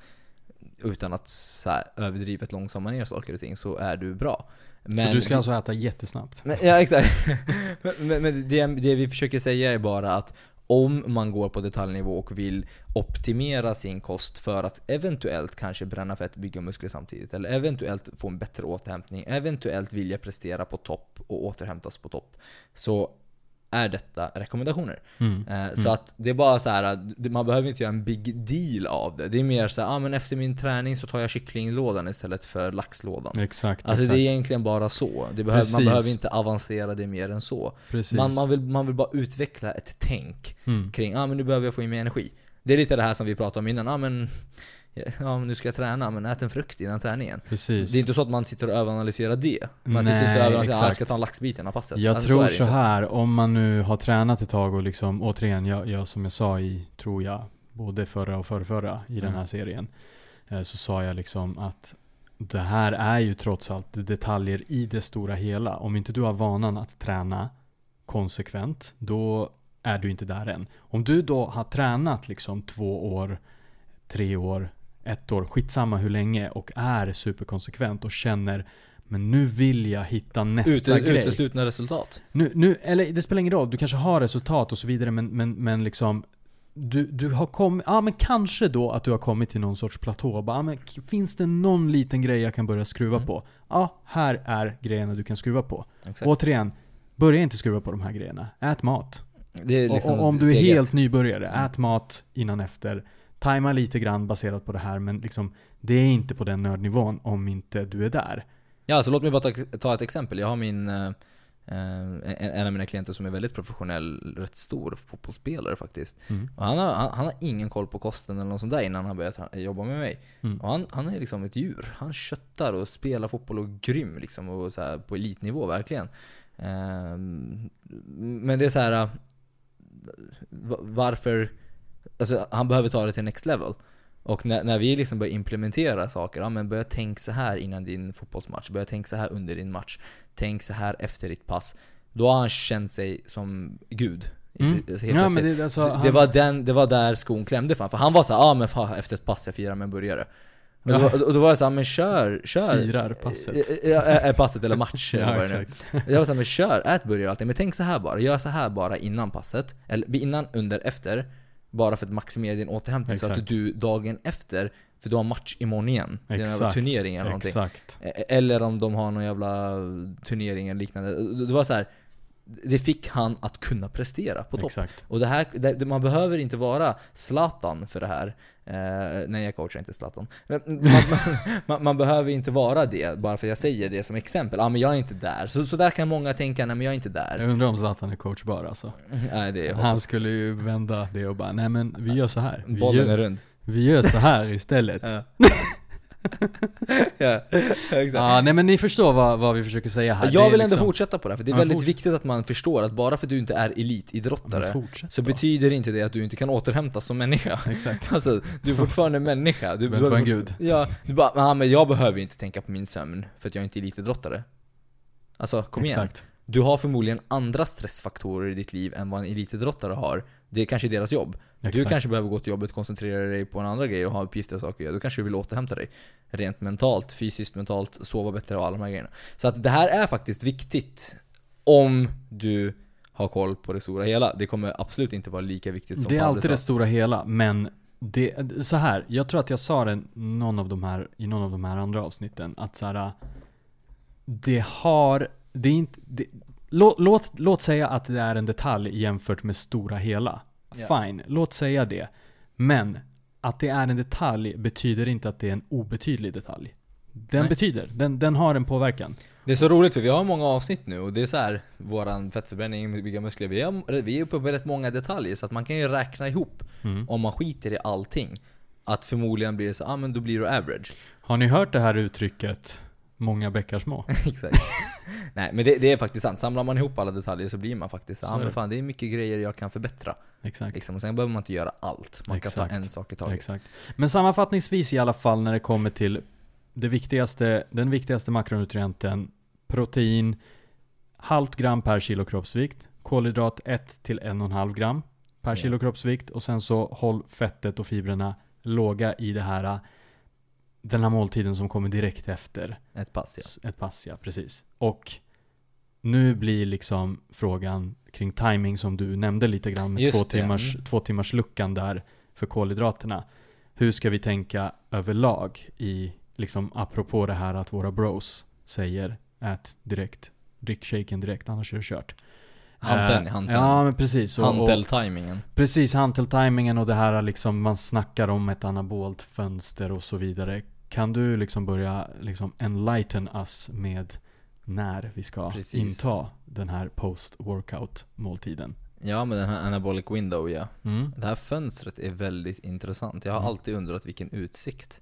utan att så här, överdrivet långsamma ner saker och ting så är du bra. Så du ska alltså äta jättesnabbt? Men, ja exakt. men men det, det vi försöker säga är bara att om man går på detaljnivå och vill optimera sin kost för att eventuellt kanske bränna fett, bygga muskler samtidigt, eller eventuellt få en bättre återhämtning, eventuellt vilja prestera på topp och återhämtas på topp, så är detta rekommendationer. Mm. Eh, Så att det är bara så här, man behöver inte göra en big deal av det. Det är mer så här, ah, men efter min träning så tar jag kycklinglådan istället för laxlådan. Exakt, Alltså exakt. det är egentligen bara så. Det behöver, man behöver inte avancera det mer än så. Precis. Man, man, vill, man vill bara utveckla ett tänk mm. kring, ah, men nu behöver jag få in mer energi. Det är lite det här som vi pratade om innan, ah, men, ja, men nu ska jag träna, men ät en frukt innan träningen. Precis. Det är inte så att man sitter och överanalyserar det. Man sitter inte Nej, och överanalyserar, ah, jag ska ta en laxbit innan passet. Jag Alltså, tror så inte. här, om man nu har tränat ett tag och liksom, återigen, jag, jag som jag sa i, tror jag, både förra och förrförra i den här Mm. serien, eh, så sa jag liksom att det här är ju trots allt detaljer i det stora hela. Om inte du har vanan att träna konsekvent, då är du inte där än. Om du då har tränat liksom två år, tre år, ett år, skitsamma hur länge och är superkonsekvent och känner men nu vill jag hitta nästa Ute, grej. uteslutna resultat. Nu, nu, eller det spelar ingen roll, du kanske har resultat och så vidare men, men, men liksom du, du har kommit, ja men kanske då att du har kommit till någon sorts platå. Bara, men k- finns det någon liten grej jag kan börja skruva Mm. på? Ja, här är grejerna du kan skruva på. Exakt. Återigen, börja inte skruva på de här grejerna. Ät mat. Liksom och, och om du är helt ett. nybörjare, Mm. ät mat innan efter. Tajma lite grann baserat på det här men liksom det är inte på den nördnivån om inte du är där. Ja, så låt mig bara ta, ta ett exempel. Jag har min, eh, eh, en, av mina klienter som är väldigt professionell, rätt stor fotbollsspelare faktiskt. Mm. Och han, har, han, han har ingen koll på kosten eller något sånt där innan han började jobba med mig. Mm. Och han, han är liksom ett djur. Han köttar och spelar fotboll och är grym liksom. Och så här, på elitnivå verkligen. Ehm, men det är så här. eh, va- Varför... Alltså han behöver ta det till next level. Och när, när vi liksom börjar implementera saker, ja men börja tänk så här innan din fotbollsmatch, börja tänk så här under din match, tänk så här efter ditt pass. Då har han känt sig som gud. Mm. Alltså, Ja, det, alltså, det, han- det, var den, det var där skon klämde för han. För han var så ja ah, men fan, efter ett pass jag firar med en burgare. Och, Ja. då, och då var jag såhär, men kör, kör. Firar passet. Eh, Ja, eh, passet eller match Ja, vad det nu exakt. Jag var såhär, men kör, ät burgare alltid. Men tänk så här bara, gör så här bara innan passet. Eller innan, under, efter. Bara för att maximera din återhämtning så Exakt. att du dagen efter, för du har match imorgon igen. Det är en jävla Exakt. turnering eller någonting. Exakt. E- Eller om de har någon jävla turnering eller liknande. Det var så här. Det fick han att kunna prestera på topp. Exakt. Och det här, det, man behöver inte vara Zlatan för det här. Eh, nej, jag coachar inte Zlatan. Man, man, man, behöver inte vara det, bara för att jag säger det som exempel. Ja, ah, men jag är inte där. Så, så där kan många tänka, nej men jag är inte där. Jag undrar om Zlatan är coachbar alltså. Nej, det är Han skulle ju vända det och bara, nej men vi gör så här. Vi Bollen är gör, rund. vi gör så här istället. Ja. ja, exakt. Ja, nej men ni förstår vad, vad vi försöker säga här. Jag vill ändå liksom- fortsätta på det här, för det är Ja, väldigt fort- viktigt att man förstår att bara för att du inte är elitidrottare fortsätt så betyder inte det att du inte kan återhämtas som människa. Exakt. Alltså, du är Så- fortfarande människa. Du Vänta på en behöver- gud. Ja, du bara, "Ah, men jag behöver inte tänka på min sömn för att jag inte är elitidrottare. Alltså, kom igen. Exakt. Du har förmodligen andra stressfaktorer i ditt liv än vad en elitidrottare har. Det är kanske deras jobb. Du Exakt. kanske behöver gå till jobbet, koncentrera dig på en andra grej och ha uppgifter och saker. Då kanske du vill återhämta dig. Rent mentalt, fysiskt, mentalt, sova bättre och alla de här grejerna. Så att det här är faktiskt viktigt. Om du har koll på det stora hela. Det kommer absolut inte vara lika viktigt som Det är alltid sa. det stora hela, men det, så här, jag tror att jag sa det någon av de här, i någon av de här andra avsnitten, att så här, det har, det är inte, det, låt, låt, låt säga att det är en detalj jämfört med stora hela. Ja. Fine, låt säga det. Men att det är en detalj betyder inte att det är en obetydlig detalj. Den Nej. betyder, den, den har en påverkan. Det är så roligt för vi har många avsnitt nu och det är så här våran fettförbränning, bygga muskler. Vi är, vi är uppe på rätt många detaljer så att man kan ju räkna ihop Mm. om man skiter i allting. Att förmodligen blir det så, ah, men då blir du average. Har ni hört det här uttrycket, många bäckar små? Exakt. Nej men det, det är faktiskt sant. Samlar man ihop alla detaljer så blir man faktiskt så, är men fan det är mycket grejer jag kan förbättra. Exakt. Liksom. Och sen behöver man inte göra allt. Man kan Exakt. ta en sak i taget. Exakt. Men sammanfattningsvis i alla fall när det kommer till det viktigaste, den viktigaste makronutrienten, protein, halvt gram per kilo kroppsvikt, kolhydrat 1 till 1,5 gram per kilo kroppsvikt och sen så håll fettet och fibrerna låga i det här, den här måltiden som kommer direkt efter Ett pass ja. ett pass, ja precis. Och nu blir liksom frågan kring timing som du nämnde lite grann med Just två det, timmars, mm. två timmars luckan där för kolhydraterna. Hur ska vi tänka överlag i, liksom apropå det här att våra bros säger ät direkt, drick shaken direkt annars är det kört. Hanteln, Eh, hanteln. Ja men precis. Hanteltajmingen. Precis, hanteltimingen och det här liksom, man snackar om ett anabolt fönster och så vidare. Kan du liksom börja liksom enlighten us med när vi ska Precis. inta den här post-workout måltiden? Ja men den här anabolic window ja. Mm. Det här fönstret är väldigt intressant. Jag har Mm. alltid undrat vilken utsikt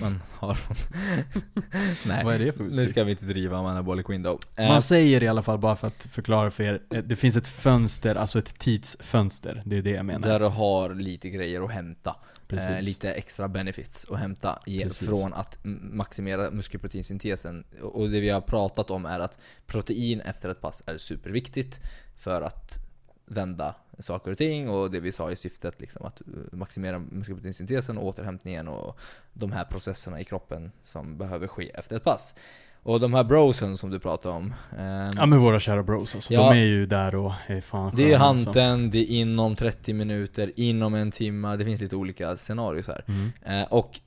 man har. Nej, Vad är det för nu utsikt? ska vi inte driva om anabolic window. Eh, Man säger i alla fall, bara för att förklara för er, eh, det finns ett fönster, alltså ett tidsfönster. Det är det jag menar. där du har lite grejer att hämta. Precis. Eh, lite extra benefits att hämta i, Precis. från att m- maximera muskelproteinsyntesen. Och det vi har pratat om är att protein efter ett pass är superviktigt för att vända saker och ting och det vi sa i syftet liksom att eh, maximera muskelproteinsyntesen och återhämtningen och de här processerna i kroppen som behöver ske efter ett pass. Och de här brosen som du pratade om. ehm, Ja men våra kära bros alltså. Ja. De är ju där och är fan det är sköna, alltså. det är inom 30 minuter, inom en timme, det finns lite olika scenarier här. Mm. Eh, och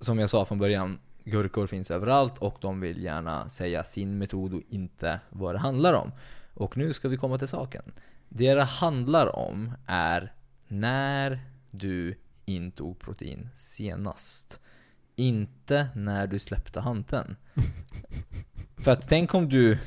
som jag sa från början, gurkor finns överallt och de vill gärna säga sin metod och inte vad det handlar om. Och nu ska vi komma till saken. Det det handlar om är när du intog protein senast. Inte när du släppte hanteln. För att tänk om du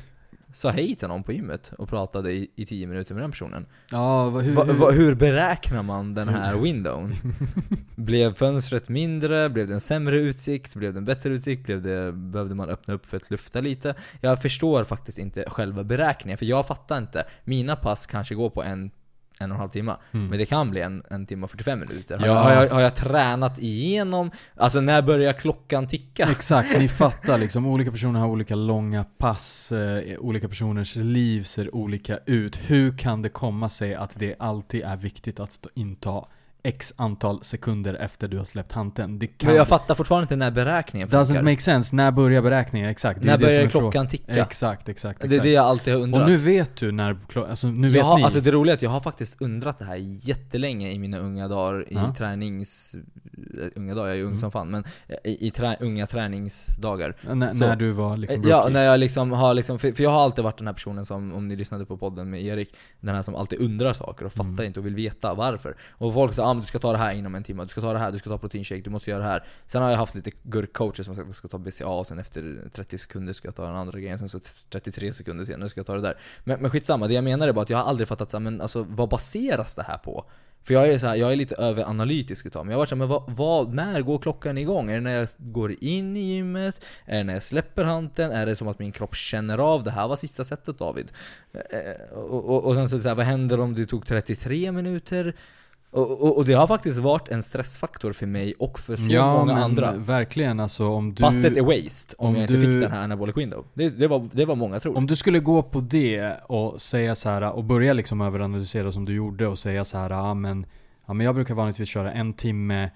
sa hej till någon på gymmet och pratade i, i 10 minuter med den personen. Ja, hur, Va, va, hur beräknar man den här windown? Blev fönstret mindre? Blev det en sämre utsikt? Blev det en bättre utsikt? Blev det, behövde man öppna upp för att lufta lite? Jag förstår faktiskt inte själva beräkningen, för jag fattar inte. Mina pass kanske går på en, en och en halv timme, Mm. men det kan bli en, en timme och 45 minuter. Har, Ja. jag, har, jag, har jag tränat igenom? Alltså när börjar klockan ticka? Exakt, ni fattar liksom. Olika personer har olika långa pass, eh, olika personers liv ser olika ut. Hur kan det komma sig att det alltid är viktigt att inta X antal sekunder efter du har släppt hanteln. Det kan Men jag fattar fortfarande inte när beräkningen Doesn't funkar. make sense. När börjar beräkningen? Exakt. Det är När börjar klockan ticka? Exakt, exakt, exakt. Det är det jag alltid har undrat. Och nu vet du när alltså nu vet jag har, ni. Alltså det roliga är att jag har faktiskt undrat det här jättelänge i mina unga dagar, i Ja. tränings... eh, Unga dagar, jag är ung Mm. som fan, men i, i trä, unga träningsdagar. när, så- när du var liksom ja, rookie. när jag liksom har liksom, för, för jag har alltid varit den här personen som, om ni lyssnade på podden med Erik, den här som alltid undrar saker och fattar Mm. inte och vill veta varför. Och folk säger ah, men du ska ta det här inom en timme, du ska ta det här, du ska ta proteinshake, du måste göra det här. Sen har jag haft lite gurkcoacher som sagt att jag ska ta BCA, och sen efter 30 sekunder ska jag ta den andra grejen, sen så 33 sekunder senare ska jag ta det där. Men, men skitsamma, det jag menar är bara att jag har aldrig fattat så här, men alltså vad baseras det här på? För jag är så här, jag är lite överanalytisk utav mig. Jag har varit såhär, men vad, vad, när går klockan igång? Är det när jag går in i gymmet? Är det när jag släpper handen? Är det som att min kropp känner av det här var sista setet David? Eh, eh, och, och, och sen så, så här, vad händer om det tog 33 minuter? Och, och, och det har faktiskt varit en stressfaktor för mig och för så ja, många men andra. verkligen alltså om du... Passet är waste om, om jag inte du- fick den här anabolic window. Det, det, var, det var många tror. Om du skulle gå på det och säga så här och börja liksom överanalysera som du gjorde och säga så här, ja men, ja men jag brukar vanligtvis köra en timme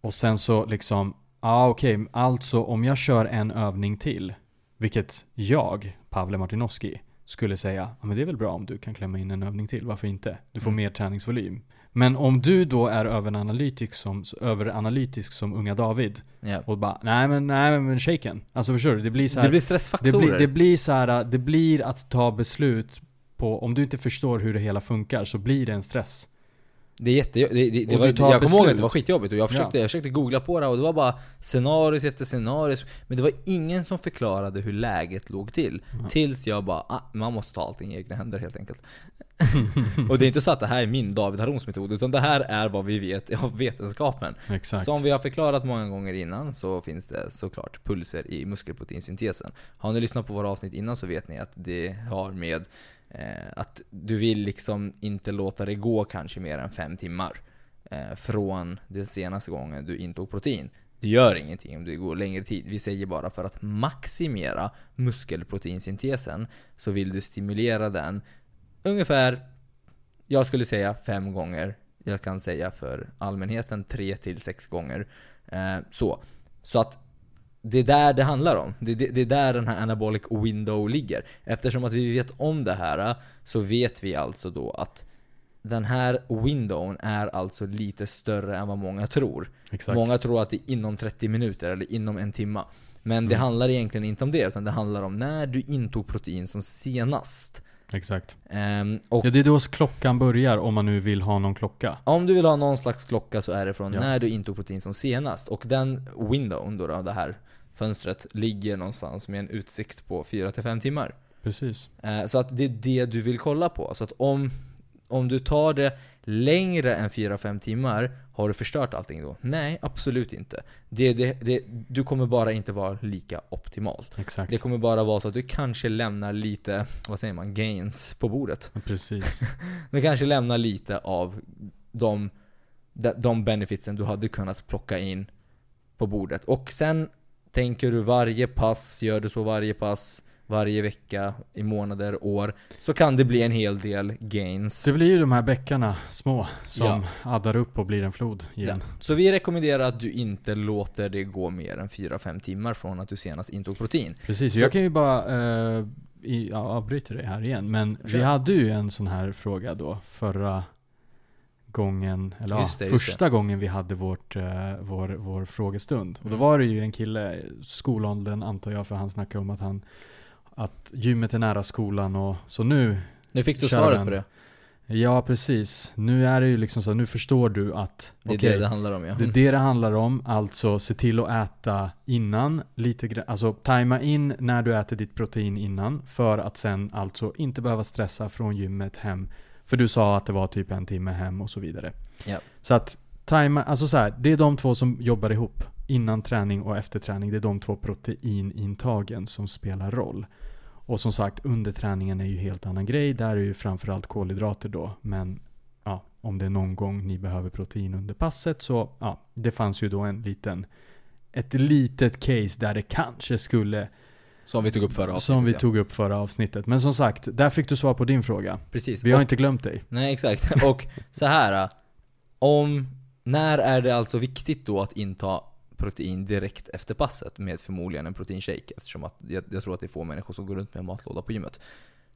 och sen så liksom, ja okej, alltså om jag kör en övning till, vilket jag, Pavle Martinoski, skulle säga, ja men det är väl bra om du kan klämma in en övning till, varför inte? Du får Mm. mer träningsvolym. Men om du då är överanalytisk som, överanalytisk som unga David Ja. och bara, nej men, nej men, shaken. Alltså förstår du? Det blir så här, Det blir det stressfaktorer. blir, det blir så här, det blir att ta beslut på, om du inte förstår hur det hela funkar så blir det en stress. Det är jätte, det, det, det var, jag kommer ihåg att det var skitjobbigt och jag försökte, jag försökte googla på det och det var bara scenarios efter scenarios Men det var ingen som förklarade hur läget låg till Ja. Tills jag bara, ah, man måste ta allting i egna händer helt enkelt Och det är inte så att det här är min David Harons metod Utan det här är vad vi vet av vetenskapen Exakt. Som vi har förklarat många gånger innan så finns det såklart pulser i muskelproteinsyntesen. Har ni lyssnat på våra avsnitt innan så vet ni att det har med Eh, att du vill liksom inte låta det gå kanske mer än fem timmar eh, från den senaste gången du intog protein. Det gör ingenting om det går längre tid. Vi säger bara för att maximera muskelproteinsyntesen så vill du stimulera den ungefär, jag skulle säga fem gånger. Jag kan säga för allmänheten tre till sex gånger. Eh, så. Så att det är där det handlar om. Det, det, det är där den här anabolic window ligger. Eftersom att vi vet om det här så vet vi alltså då att den här windown är alltså lite större än vad många tror. Exakt. Många tror att det är inom 30 minuter eller inom en timma. Men det Mm. handlar egentligen inte om det, utan det handlar om när du intog protein som senast. Exakt. Och Ja, det är då klockan börjar om man nu vill ha någon klocka. om du vill ha någon slags klocka så är det från Ja. när du intog protein som senast. Och den windown då, då det här fönstret, ligger någonstans med en utsikt på 4-5 timmar. Precis. Eh, Så att det är det du vill kolla på. Så att om, om du tar det längre än 4-5 timmar, har du förstört allting då? Nej, absolut inte. Det, det, det, du kommer bara inte vara lika optimal. Exakt. Det kommer bara vara så att du kanske lämnar lite, vad säger man, gains på bordet. Precis. Du kanske lämnar lite av de, de, de benefitsen du hade kunnat plocka in på bordet. Och sen tänker du varje pass, gör du så varje pass, varje vecka, i månader, år, så kan det bli en hel del gains. Det blir ju de här bäckarna små som addar upp och blir en flod Ja. igen. Så vi rekommenderar att du inte låter det gå mer än 4-5 timmar från att du senast intog protein. Precis, Så- jag kan ju bara eh, i, ja, avbryta dig här igen. Men vi hade ju en sån här fråga då förra gången, eller det, ja, första gången vi hade vårt, eh, vår, vår frågestund. Och då Mm. var det ju en kille, skolåldern antar jag, för han snackade om att han att gymmet är nära skolan och så nu, Nu fick du svaret den. på det. ja precis. Nu är det ju liksom så, nu förstår du att Det är okej, det det handlar om ja. det är det det handlar om, alltså se till att äta innan, lite alltså tajma in när du äter ditt protein innan, för att sen alltså inte behöva stressa från gymmet hem. För du sa att det var typ en timme hem och så vidare. Ja. Så att tajma, alltså så här, det är de två som jobbar ihop. Innan träning och efter träning, det är de två proteinintagen som spelar roll. Och som sagt, under träningen är ju helt annan grej. Där är ju framförallt kolhydrater då. Men ja, om det är någon gång ni behöver protein under passet så ja, det fanns ju då en liten ett litet case där det kanske skulle, Som vi tog upp förra avsnittet som vi ja. tog upp förra avsnittet. Men som sagt, där fick du svar på din fråga. Precis. Vi har Och- inte glömt dig. Nej exakt. Och så här. om, när är det alltså viktigt då att inta protein direkt efter passet med förmodligen en proteinshake? Eftersom att jag, jag tror att det är få människor som går runt med en matlåda på gymmet.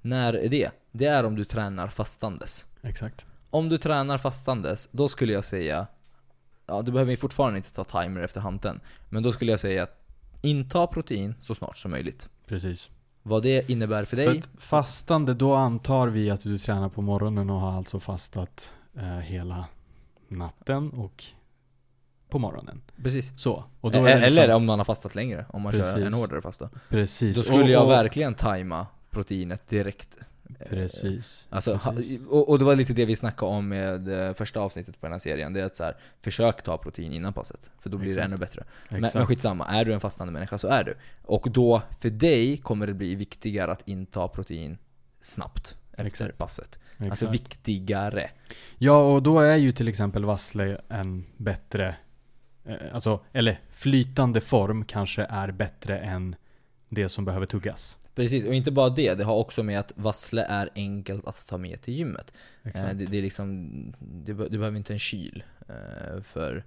När är det? Det är om du tränar fastandes. Exakt. Om du tränar fastandes, då skulle jag säga Ja, du behöver fortfarande inte ta timer efter hanteln. Men då skulle jag säga att inta protein så snart som möjligt. Precis. Vad det innebär för För dig? att fastande, då antar vi att du tränar på morgonen och har alltså fastat eh, hela natten och på morgonen. Precis. Så. Och då Eller liksom, om man har fastat längre, om man kör Precis. en hårdare fasta. Precis. Då skulle och, jag verkligen tajma proteinet direkt. Precis. Alltså, precis. och, och det var lite det vi snackade om med eh, första avsnittet på den här serien. Det är att så här, försök ta protein innan passet. För då blir Exakt. det ännu bättre. Men, men skitsamma, är du en fastande människa så är du. Och då, för dig, kommer det bli viktigare att inta protein snabbt efter Exakt. passet. Exakt. Alltså viktigare. Ja, och då är ju till exempel vassle en bättre, eh, alltså, eller flytande form kanske är bättre än det som behöver tuggas. Precis, och inte bara det, det har också med att vassle är enkelt att ta med till gymmet. Eh, det, det är liksom, du, du behöver inte en kyl eh, för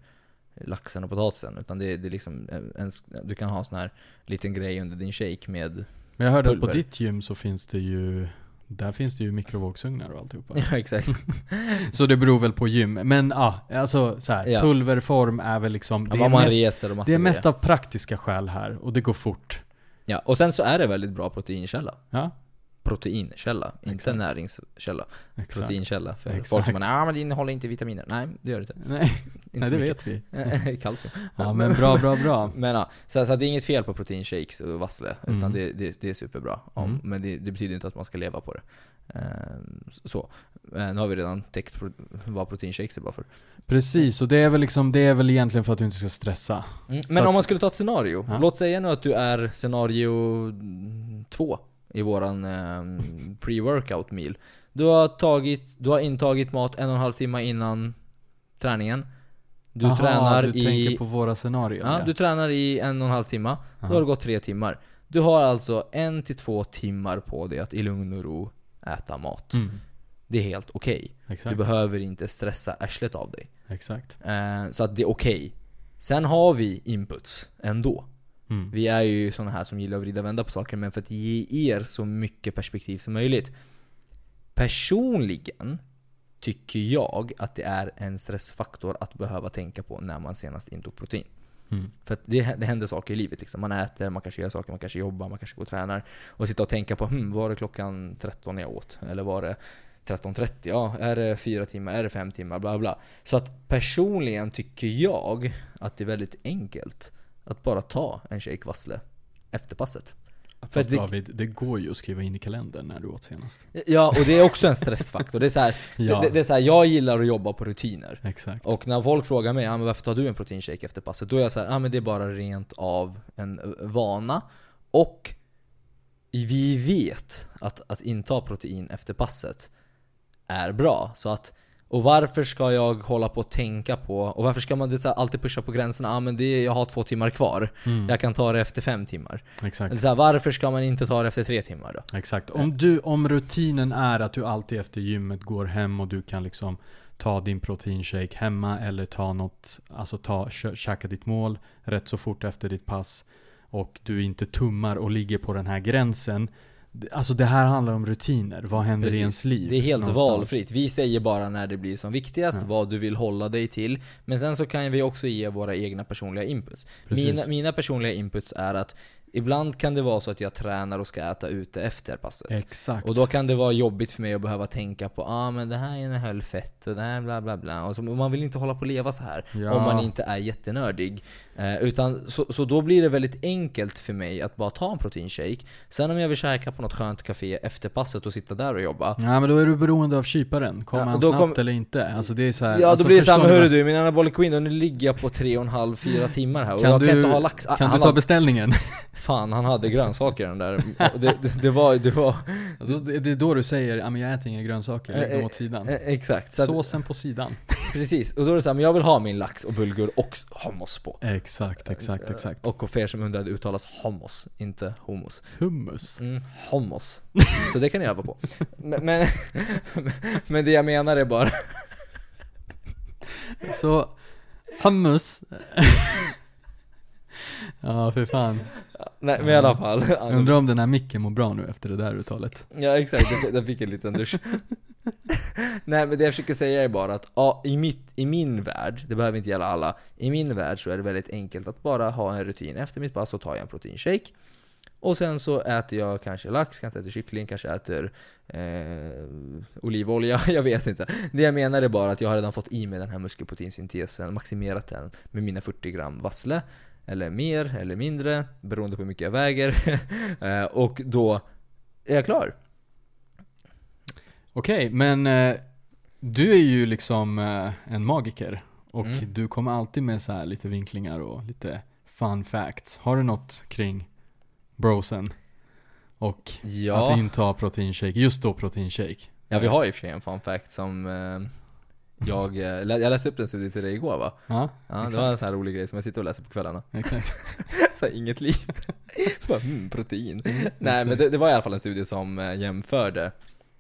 laxen och potatisen. Utan det, det är liksom en, en, du kan ha en sån här liten grej under din shake med Men jag hörde att på pulver. ditt gym så finns det ju, där finns det ju mikrovågsugnar och alltihopa. Ja exakt. Så det beror väl på gym. Men ja, alltså så här, Ja. pulverform är väl liksom, Ja, det, är mest, det är mest av praktiska skäl här och det går fort. Ja, och sen så är det väldigt bra proteinkälla. Ja, Proteinkälla, inte Exakt. näringskälla. exakt. Proteinkälla för Exakt. folk som bara ja men det innehåller inte vitaminer. Nej, det gör det inte. Nej, inte nej det mycket. vet vi. Kalcium. Ja men bra, bra, bra. Men ja, så, så det är inget fel på proteinshakes och vassle, utan Mm. det, det, det är superbra. Om, Mm. Men det, det betyder inte att man ska leva på det. Ehm, så. Eh, nu har vi redan täckt vad proteinshakes är bra för. Precis, och det är väl liksom, det är väl egentligen för att du inte ska stressa. Men Så om att- man skulle ta ett scenario. Ja. Låt säga nu att du är scenario två i våran ehm, pre-workout meal. Du har, tagit, du har intagit mat en och en halv timme innan träningen. Du Aha, tränar du i... tänker på våra scenarion Ja, du tränar i en och en halv timme. Då Aha. har det gått tre timmar. Du har alltså en till två timmar på dig att i lugn och ro äta mat. Mm, Det är helt okej. Du exakt, behöver inte stressa arslet av dig. exakt. Eh, så att det är okej. Sen har vi inputs ändå. Mm. Vi är ju såna här som gillar att vrida och vända på saker, men för att ge er så mycket perspektiv som möjligt. Personligen tycker jag att det är en stressfaktor att behöva tänka på när man senast intog protein. Mm. För att det, det händer saker i livet liksom. Man äter, man kanske gör saker, man kanske jobbar, man kanske går och tränar. Och sitta och tänka på hm, var det klockan 13 jag åt? Eller var det 13.30? Ja, är det fyra timmar? Är det fem timmar? Bla bla. Så att personligen tycker jag att det är väldigt enkelt att bara ta en shake vassle efter passet. För Fast det- David, det går ju att skriva in i kalendern när du åt senast. Ja, och det är också en stressfaktor. Det är så här, Ja, det, det är så här, jag gillar att jobba på rutiner. exakt. Och när folk frågar mig, ah, men varför tar du en proteinshake efter passet? Då är jag så här, ah, men det är bara rent av en eh, vana. Och vi vet att, att inta protein efter passet är bra. Så att, och varför ska jag hålla på och tänka på, och varför ska man det så alltid pusha på gränserna? Ah, men det är, jag har två timmar kvar. Mm, Jag kan ta det efter fem timmar. exakt. Så här, varför ska man inte ta det efter tre timmar då? Exakt. Om, du, om rutinen är att du alltid efter gymmet går hem och du kan liksom ta din proteinshake hemma eller ta något, alltså ta, käka ditt mål rätt så fort efter ditt pass och du inte tummar och ligger på den här gränsen. Alltså det här handlar om rutiner. Vad händer Precis. i ens liv? Det är helt någonstans? valfritt. Vi säger bara när det blir som viktigast, Ja. vad du vill hålla dig till. Men sen så kan vi också ge våra egna personliga inputs. Precis. Mina, mina personliga inputs är att ibland kan det vara så att jag tränar och ska äta ute efter passet. Exakt. Och då kan det vara jobbigt för mig att behöva tänka på ah men det här innehöll fett och det här bla bla bla. Och så, och man vill inte hålla på att leva så här Ja. om man inte är jättenördig. Eh, utan, så, så då blir det väldigt enkelt för mig att bara ta en proteinshake. Sen om jag vill käka på något skönt café efter passet och sitta där och jobba. Ja men då är du beroende av kyparen. Kommer Ja, han och snabbt kom- eller inte? Alltså det är så här, Ja alltså, då blir det vad- hörru du, min anabolic window, nu ligger jag på tre och en halv, fyra timmar här och Kan jag kan du- inte ha lax. Ah, Kan han du ta hade- beställningen? Fan, han hade grönsaker den där. Och Det, det, det var, det var, det är då du säger, jag äter inga grönsaker, lägg dem åt sidan. eh, exakt. Såsen på sidan. precis, och då är det såhär, men jag vill ha min lax och bulgur och hummus på. Exakt, exakt, exakt. Och för er som undrar, det uttalas hummus, inte hummus. Hummus. Mm, hummus. Så det kan ni öva på. Men, men, men det jag menar är bara, Så, hummus. ja, för fan. Nej men i alla fall. Jag undrar om den här micken mår bra nu efter det där uttalet. Ja exakt, jag fick en liten dusch. Nej men det jag försöker säga är bara att ja, i, mitt, i min värld, det behöver inte gälla alla, i min värld så är det väldigt enkelt att bara ha en rutin. Efter mitt pass så tar jag en proteinshake. Och sen så äter jag kanske lax, kanske äter kyckling, kanske äter eh, olivolja, jag vet inte. Det jag menar är bara att jag har redan fått i mig den här muskelproteinsyntesen, maximerat den med mina 40 gram vassle. Eller mer, eller mindre, beroende på hur mycket jag väger. Eh, och då är jag klar. Okej, men eh, du är ju liksom eh, en magiker. Och Mm. du kommer alltid med så här lite vinklingar och lite fun facts. Har du något kring brosen? Och Ja. att inta proteinshake, just då proteinshake. Ja, vi har och för sig en fun fact som eh, jag, eh, jag läste upp en studie till dig igår va? Ja, Ja, det var en sån här rolig grej som jag sitter och läser på kvällarna. exakt. så här, inget liv. Bara, mm, protein. Nej men det, det var i alla fall en studie som eh, jämförde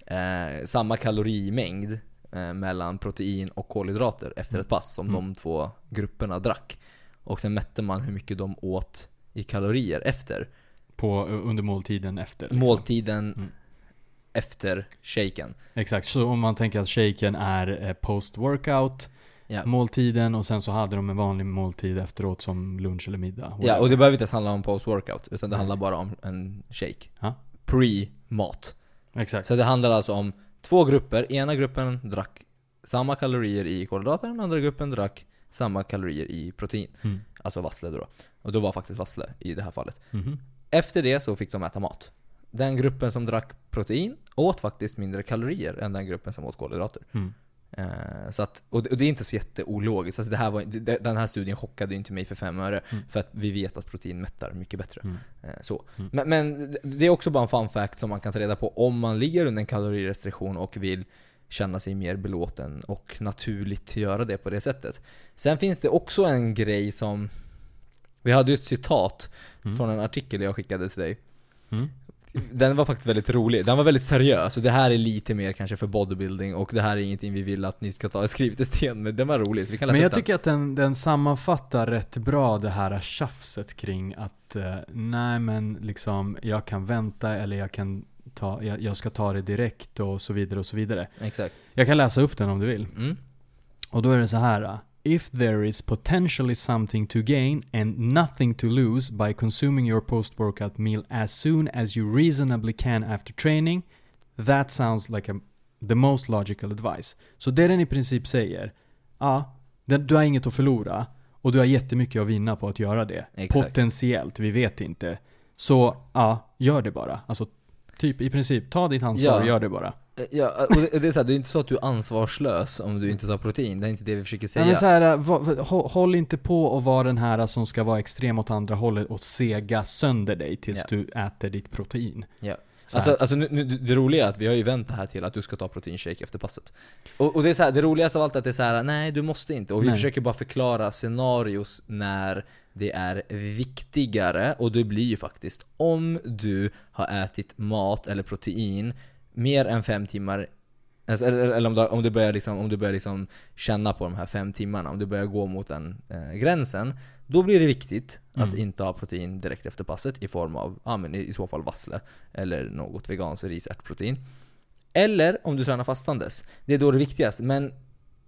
eh, samma kalorimängd eh, mellan protein och kolhydrater efter ett pass som Mm. de två grupperna drack. Och sen mätte man hur mycket de åt i kalorier efter. På, under måltiden efter. Liksom. Måltiden Mm. Efter shaken. Exakt, så om man tänker att shaken är eh, post-workout, Ja. måltiden och sen så hade de en vanlig måltid efteråt som lunch eller middag. Ja, whatever. och det behöver inte ens handla om post-workout, utan det Nej. handlar bara om en shake. Ja. Pre-mat. Exakt. Så det handlar alltså om två grupper. Ena gruppen drack samma kalorier i kolhydrater, den andra gruppen drack samma kalorier i protein. Mm. Alltså vassle då. Och då var faktiskt vassle i det här fallet. Mhm. Efter det så fick de äta mat. Den gruppen som drack protein åt faktiskt mindre kalorier än den gruppen som åt kolhydrater. Mm. Eh, så att, och, det, och det är inte så jätteologiskt. Alltså det här var, det, den här studien chockade inte mig för fem öre. Mm. För att vi vet att protein mättar mycket bättre. Mm. Eh, så. Mm. Men, men det är också bara en fun fact som man kan ta reda på om man ligger under en kalorirestriktion och vill känna sig mer belåten och naturligt göra det på det sättet. Sen finns det också en grej som Vi hade ju ett citat Mm. från en artikel jag skickade till dig. Mm. Den var faktiskt väldigt rolig. Den var väldigt seriös. Och det här är lite mer kanske för bodybuilding och det här är ingenting vi vill att ni ska ta skrivet i sten. Men den var rolig så vi kan läsa Men jag den. tycker att den, den sammanfattar rätt bra det här tjafset kring att eh, nej men liksom jag kan vänta eller jag kan ta, jag, jag ska ta det direkt och så vidare och så vidare. Exakt. Jag kan läsa upp den om du vill. Mm. Och då är det så här. If there is potentially something to gain and nothing to lose by consuming your post-workout meal as soon as you reasonably can after training, that sounds like a, the most logical advice. Så det den i princip säger, ja, du har inget att förlora och du har jättemycket att vinna på att göra det. Exakt. Potentiellt, vi vet inte. Så ja, gör det bara. Alltså, typ i princip, ta ditt ansvar Ja. och gör det bara. Ja, och det, är så här, det är inte så att du är ansvarslös om du inte tar protein. Det är inte det vi försöker säga. Men så här, hå- håll inte på och vara den här som ska vara extrem åt andra hållet och sega sönder dig tills Ja. du äter ditt protein. Ja. Alltså, alltså nu, nu, det roliga är att vi har ju vänt det här till att du ska ta proteinshake efter passet. Och, och det är så här, det roligaste av allt är att det är så här: nej du måste inte. Och vi Nej. försöker bara förklara scenarios när det är viktigare. Och det blir ju faktiskt, om du har ätit mat eller protein mer än fem timmar Alltså, eller eller om, du, om du börjar, liksom, om du börjar liksom känna på de här fem timmarna, om du börjar gå mot den eh, gränsen Då blir det viktigt att Mm. inte ha protein direkt efter passet i form av, ja men i, i så fall vassle Eller något veganskt risärtprotein Eller om du tränar fastandes. Det är då det viktigaste, men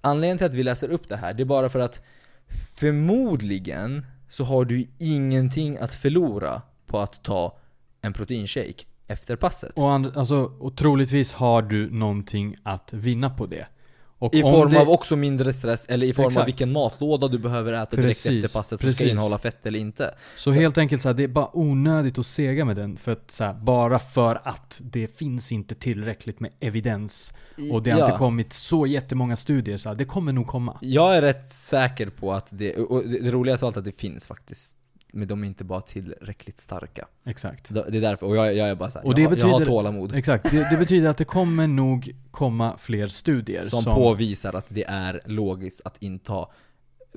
Anledningen till att vi läser upp det här, det är bara för att Förmodligen så har du ingenting att förlora på att ta en proteinshake efter passet Och, and, alltså, och troligtvis har du någonting att vinna på det. Och I form det, av också mindre stress, eller i form av Exakt. vilken matlåda du behöver äta direkt Precis, efter passet som ska innehålla fett eller inte. Så, helt enkelt så här, det är bara onödigt att sega med den. För att, så här, bara för att det finns inte tillräckligt med evidens. Och det har Ja. inte kommit så jättemånga studier. Så här, det kommer nog komma. Jag är rätt säker på att det, och det, det roligaste av allt att det finns faktiskt. Men de är inte bara tillräckligt starka. Exakt. Det är därför, och jag, jag är bara såhär, jag, jag har tålamod. Exakt. Det, det betyder att det kommer nog komma fler studier. Som, påvisar att det är logiskt att inta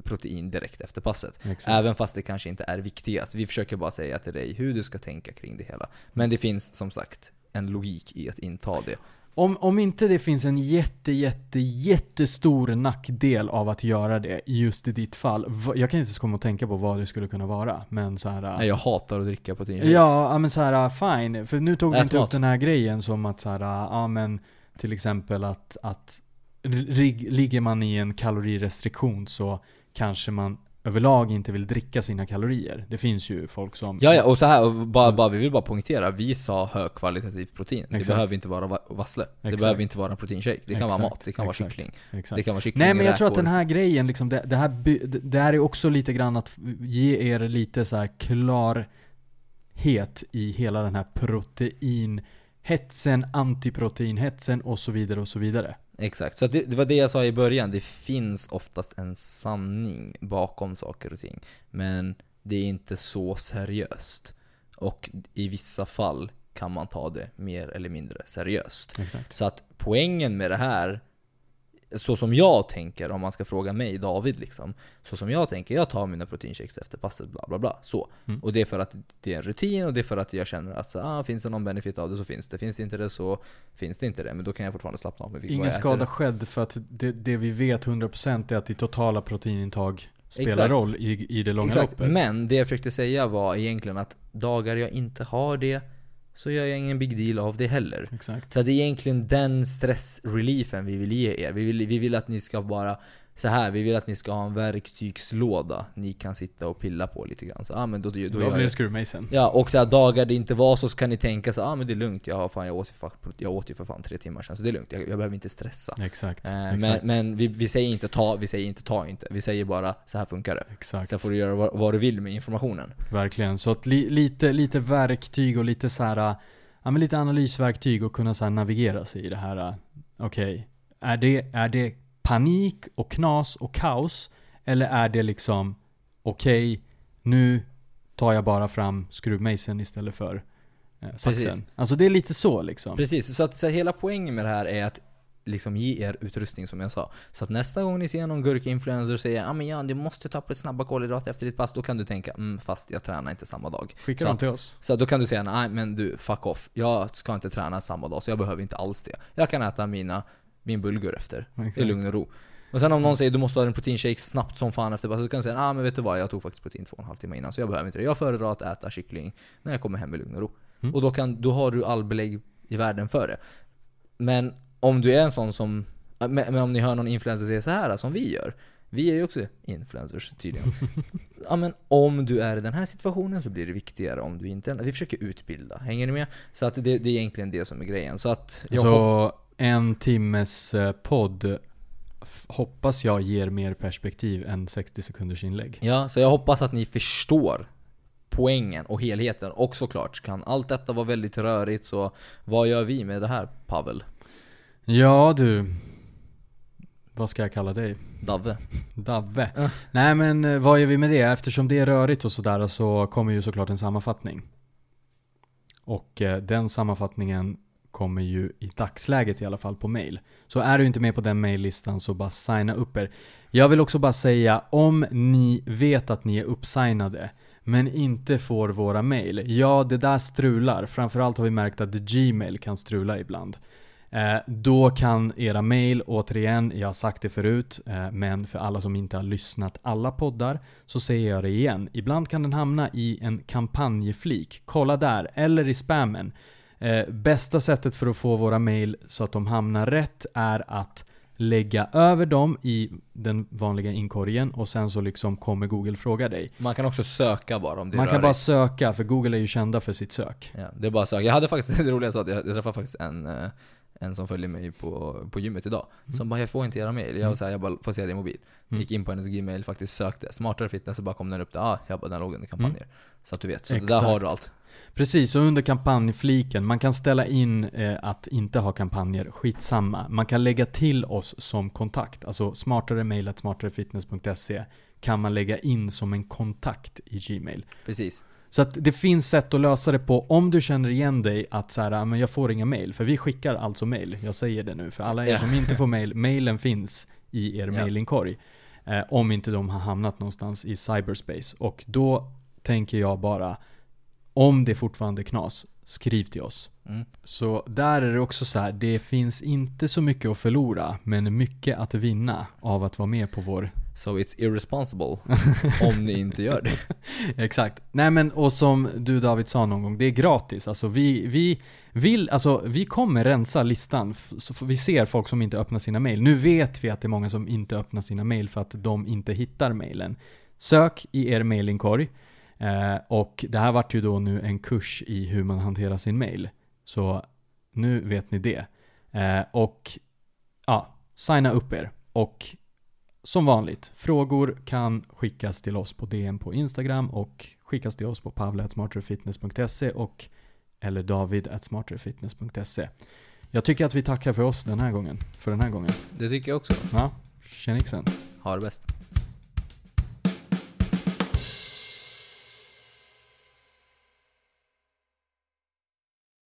protein direkt efter passet. Exakt. Även fast det kanske inte är viktigast. Vi försöker bara säga till dig hur du ska tänka kring det hela. Men det finns som sagt en logik i att inta det. Om, om inte det finns en jätte, jätte, jättestor nackdel av att göra det just i ditt fall. Jag kan inte ens komma och tänka på vad det skulle kunna vara. Men så här. Nej, jag hatar att dricka proteinshakes. Ja, ja, men så här, fine. För nu tog vi inte upp den här grejen som att så här, ja men till exempel att, att ligger man i en kalorirestriktion så kanske man överlag inte vill dricka sina kalorier. Det finns ju folk som... Ja, ja, och så här, och bara, bara, vi vill bara poängtera, vi sa högkvalitativt protein. Det Exakt. behöver inte vara va- vassle. Det Exakt. behöver inte vara en proteinshake. Det kan vara Exakt. mat, det kan vara kyckling. Det kan vara kyckling, Nej men jag tror att den här grejen liksom, det, det här det, det här är också lite grann att ge er lite så här klarhet i hela den här proteinhetsen, antiproteinhetsen och så vidare och så vidare. Exakt, så det, det var det jag sa i början, det finns oftast en sanning bakom saker och ting. Men det är inte så seriöst. Och i vissa fall kan man ta det mer eller mindre seriöst. Exakt. Så att poängen med det här, så som jag tänker, om man ska fråga mig, David liksom. Så som jag tänker, jag tar mina proteinshakes efter passet, bla bla bla. Så. Mm. Och det är för att det är en rutin och det är för att jag känner att så, ah, finns det någon benefit av det så finns det. Finns det inte det så finns det inte det. Men då kan jag fortfarande slappna av med Ingen skada skedd för att det, det vi vet 100% är att ditt totala proteinintag spelar Exakt. roll i, i det långa Exakt, loppet. men det jag försökte säga var egentligen att dagar jag inte har det så gör jag ingen big deal av det heller. Exakt. Så det är egentligen den stressreliefen vi vill ge er. Vi vill, vi vill att ni ska bara så här, vi vill att ni ska ha en verktygslåda ni kan sitta och pilla på lite grann. Så, ah, men då, då, Då, då blir det skruvmejseln. Ja, och så här, dagar det inte var så, så kan ni tänka så ah, men det är lugnt, jag, har fan, jag, åt, ju jag åt ju för fan tre timmar sedan, så det är lugnt, jag, jag behöver inte stressa. Exakt. Eh, men exakt. men vi, vi säger inte ta, vi säger inte ta inte, vi säger bara så här funkar det. exakt. Sen får du göra vad, vad du vill med informationen. Verkligen. Så att li, lite, lite verktyg och lite så här, ja men lite analysverktyg och kunna så navigera sig i det här. äh, Okej, är, det, är det panik och knas och kaos? Eller är det liksom, okej, nu tar jag bara fram skruvmejseln istället för eh, saxen. Precis. Alltså det är lite så liksom. Precis, så att så hela poängen med det här är att liksom ge er utrustning som jag sa. Så att nästa gång ni ser någon gurkinfluencer säga ah, men ja, du måste ta på ett snabba kolhydrater efter ditt pass, då kan du tänka mm, fast jag tränar inte samma dag. Skicka dem att- till oss. Så då kan du säga nej men du, fuck off. Jag ska inte träna samma dag så jag behöver inte alls det. Jag kan äta mina, min bulgur efter. Exakt. lugn och ro. Och sen om någon säger du måste ha en proteinshake snabbt som fan efter så kan du säga ah, men vet du vad, jag tog faktiskt protein två och en halv timme innan så jag behöver inte det. Jag föredrar att äta kyckling när jag kommer hem i lugn och ro. Mm. Och då, kan, då har du all belägg i världen för det. Men om du är en sån som, men, men om ni hör någon influencer säga så här som vi gör. Vi är ju också influencers tydligen. ja men om du är i den här situationen så blir det viktigare om du inte är Vi försöker utbilda, hänger ni med? Så att det, det är egentligen det som är grejen. Så att jag Så en timmes eh, podd hoppas jag ger mer perspektiv än 60 sekunders inlägg. Ja, så jag hoppas att ni förstår poängen och helheten. Och såklart kan allt detta vara väldigt rörigt, så vad gör vi med det här Pavel? Ja du. Vad ska jag kalla dig? Davve? Davve. Nej men eh, vad gör vi med det? Eftersom det är rörigt och sådär så kommer ju såklart en sammanfattning. Och eh, den sammanfattningen kommer ju i dagsläget i alla fall på mail. Så är du inte med på den maillistan så bara signa upp er. Jag vill också bara säga, om ni vet att ni är uppsignade men inte får våra mail. Ja, det där strular. Framförallt har vi märkt att Gmail kan strula ibland. Eh, då kan era mail, återigen, jag har sagt det förut, eh, men för alla som inte har lyssnat alla poddar så säger jag det igen. Ibland kan den hamna i en kampanjflik. Kolla där, eller i spammen. Eh, bästa sättet för att få våra mail så att de hamnar rätt är att lägga över dem i den vanliga inkorgen och sen så liksom kommer Google fråga dig. Man kan också söka bara om det Man kan bara söka, för Google är ju kända för sitt sök. Ja, det är bara söka. Jag hade faktiskt, det roliga var att jag, jag träffade faktiskt en, eh, en som följer mig på, på gymmet idag. Som bara 'Jag får inte era mail' Jag var såhär, jag bara 'Får se din mobil' Mm. Gick in på hennes gmail, faktiskt sökte. Smartare fitness, så bara kom den upp där. Ah, jag bara, den låg under kampanjer. Mm. Så att du vet. Så det där Exakt. har du allt. Precis, och under kampanjfliken, man kan ställa in eh, att inte ha kampanjer, skitsamma. Man kan lägga till oss som kontakt, alltså smartare mailat smartarefitness.se kan man lägga in som en kontakt i Gmail. Precis. Så att det finns sätt att lösa det på om du känner igen dig att så här, "Ah, men jag får inga mail. För vi skickar alltså mail. Jag säger det nu. För alla er som inte får mail, mailen finns i er Ja. mailinkorg. Eh, om inte de har hamnat någonstans i cyberspace. Och då tänker jag bara, om det fortfarande är knas, skriv till oss. Mm. Så där är det också så här, det finns inte så mycket att förlora, men mycket att vinna av att vara med på vår So it's irresponsible om ni inte gör det. Exakt. Nej men och som du David sa någon gång, det är gratis. Alltså vi, vi vill, alltså vi kommer rensa listan. Så vi ser folk som inte öppnar sina mail. Nu vet vi att det är många som inte öppnar sina mail för att de inte hittar mailen. Sök i er mailingkorg. Eh, och det här vart ju då nu en kurs i hur man hanterar sin mail. Så nu vet ni det. Eh, och ja, signa upp er. Och som vanligt, frågor kan skickas till oss på DM på Instagram och skickas till oss på pavle.smarterfitness.se och eller david.smarterfitness.se. Jag tycker att vi tackar för oss den här gången. För den här gången. Det tycker jag också. Ja, tjenixen. Ha det bäst.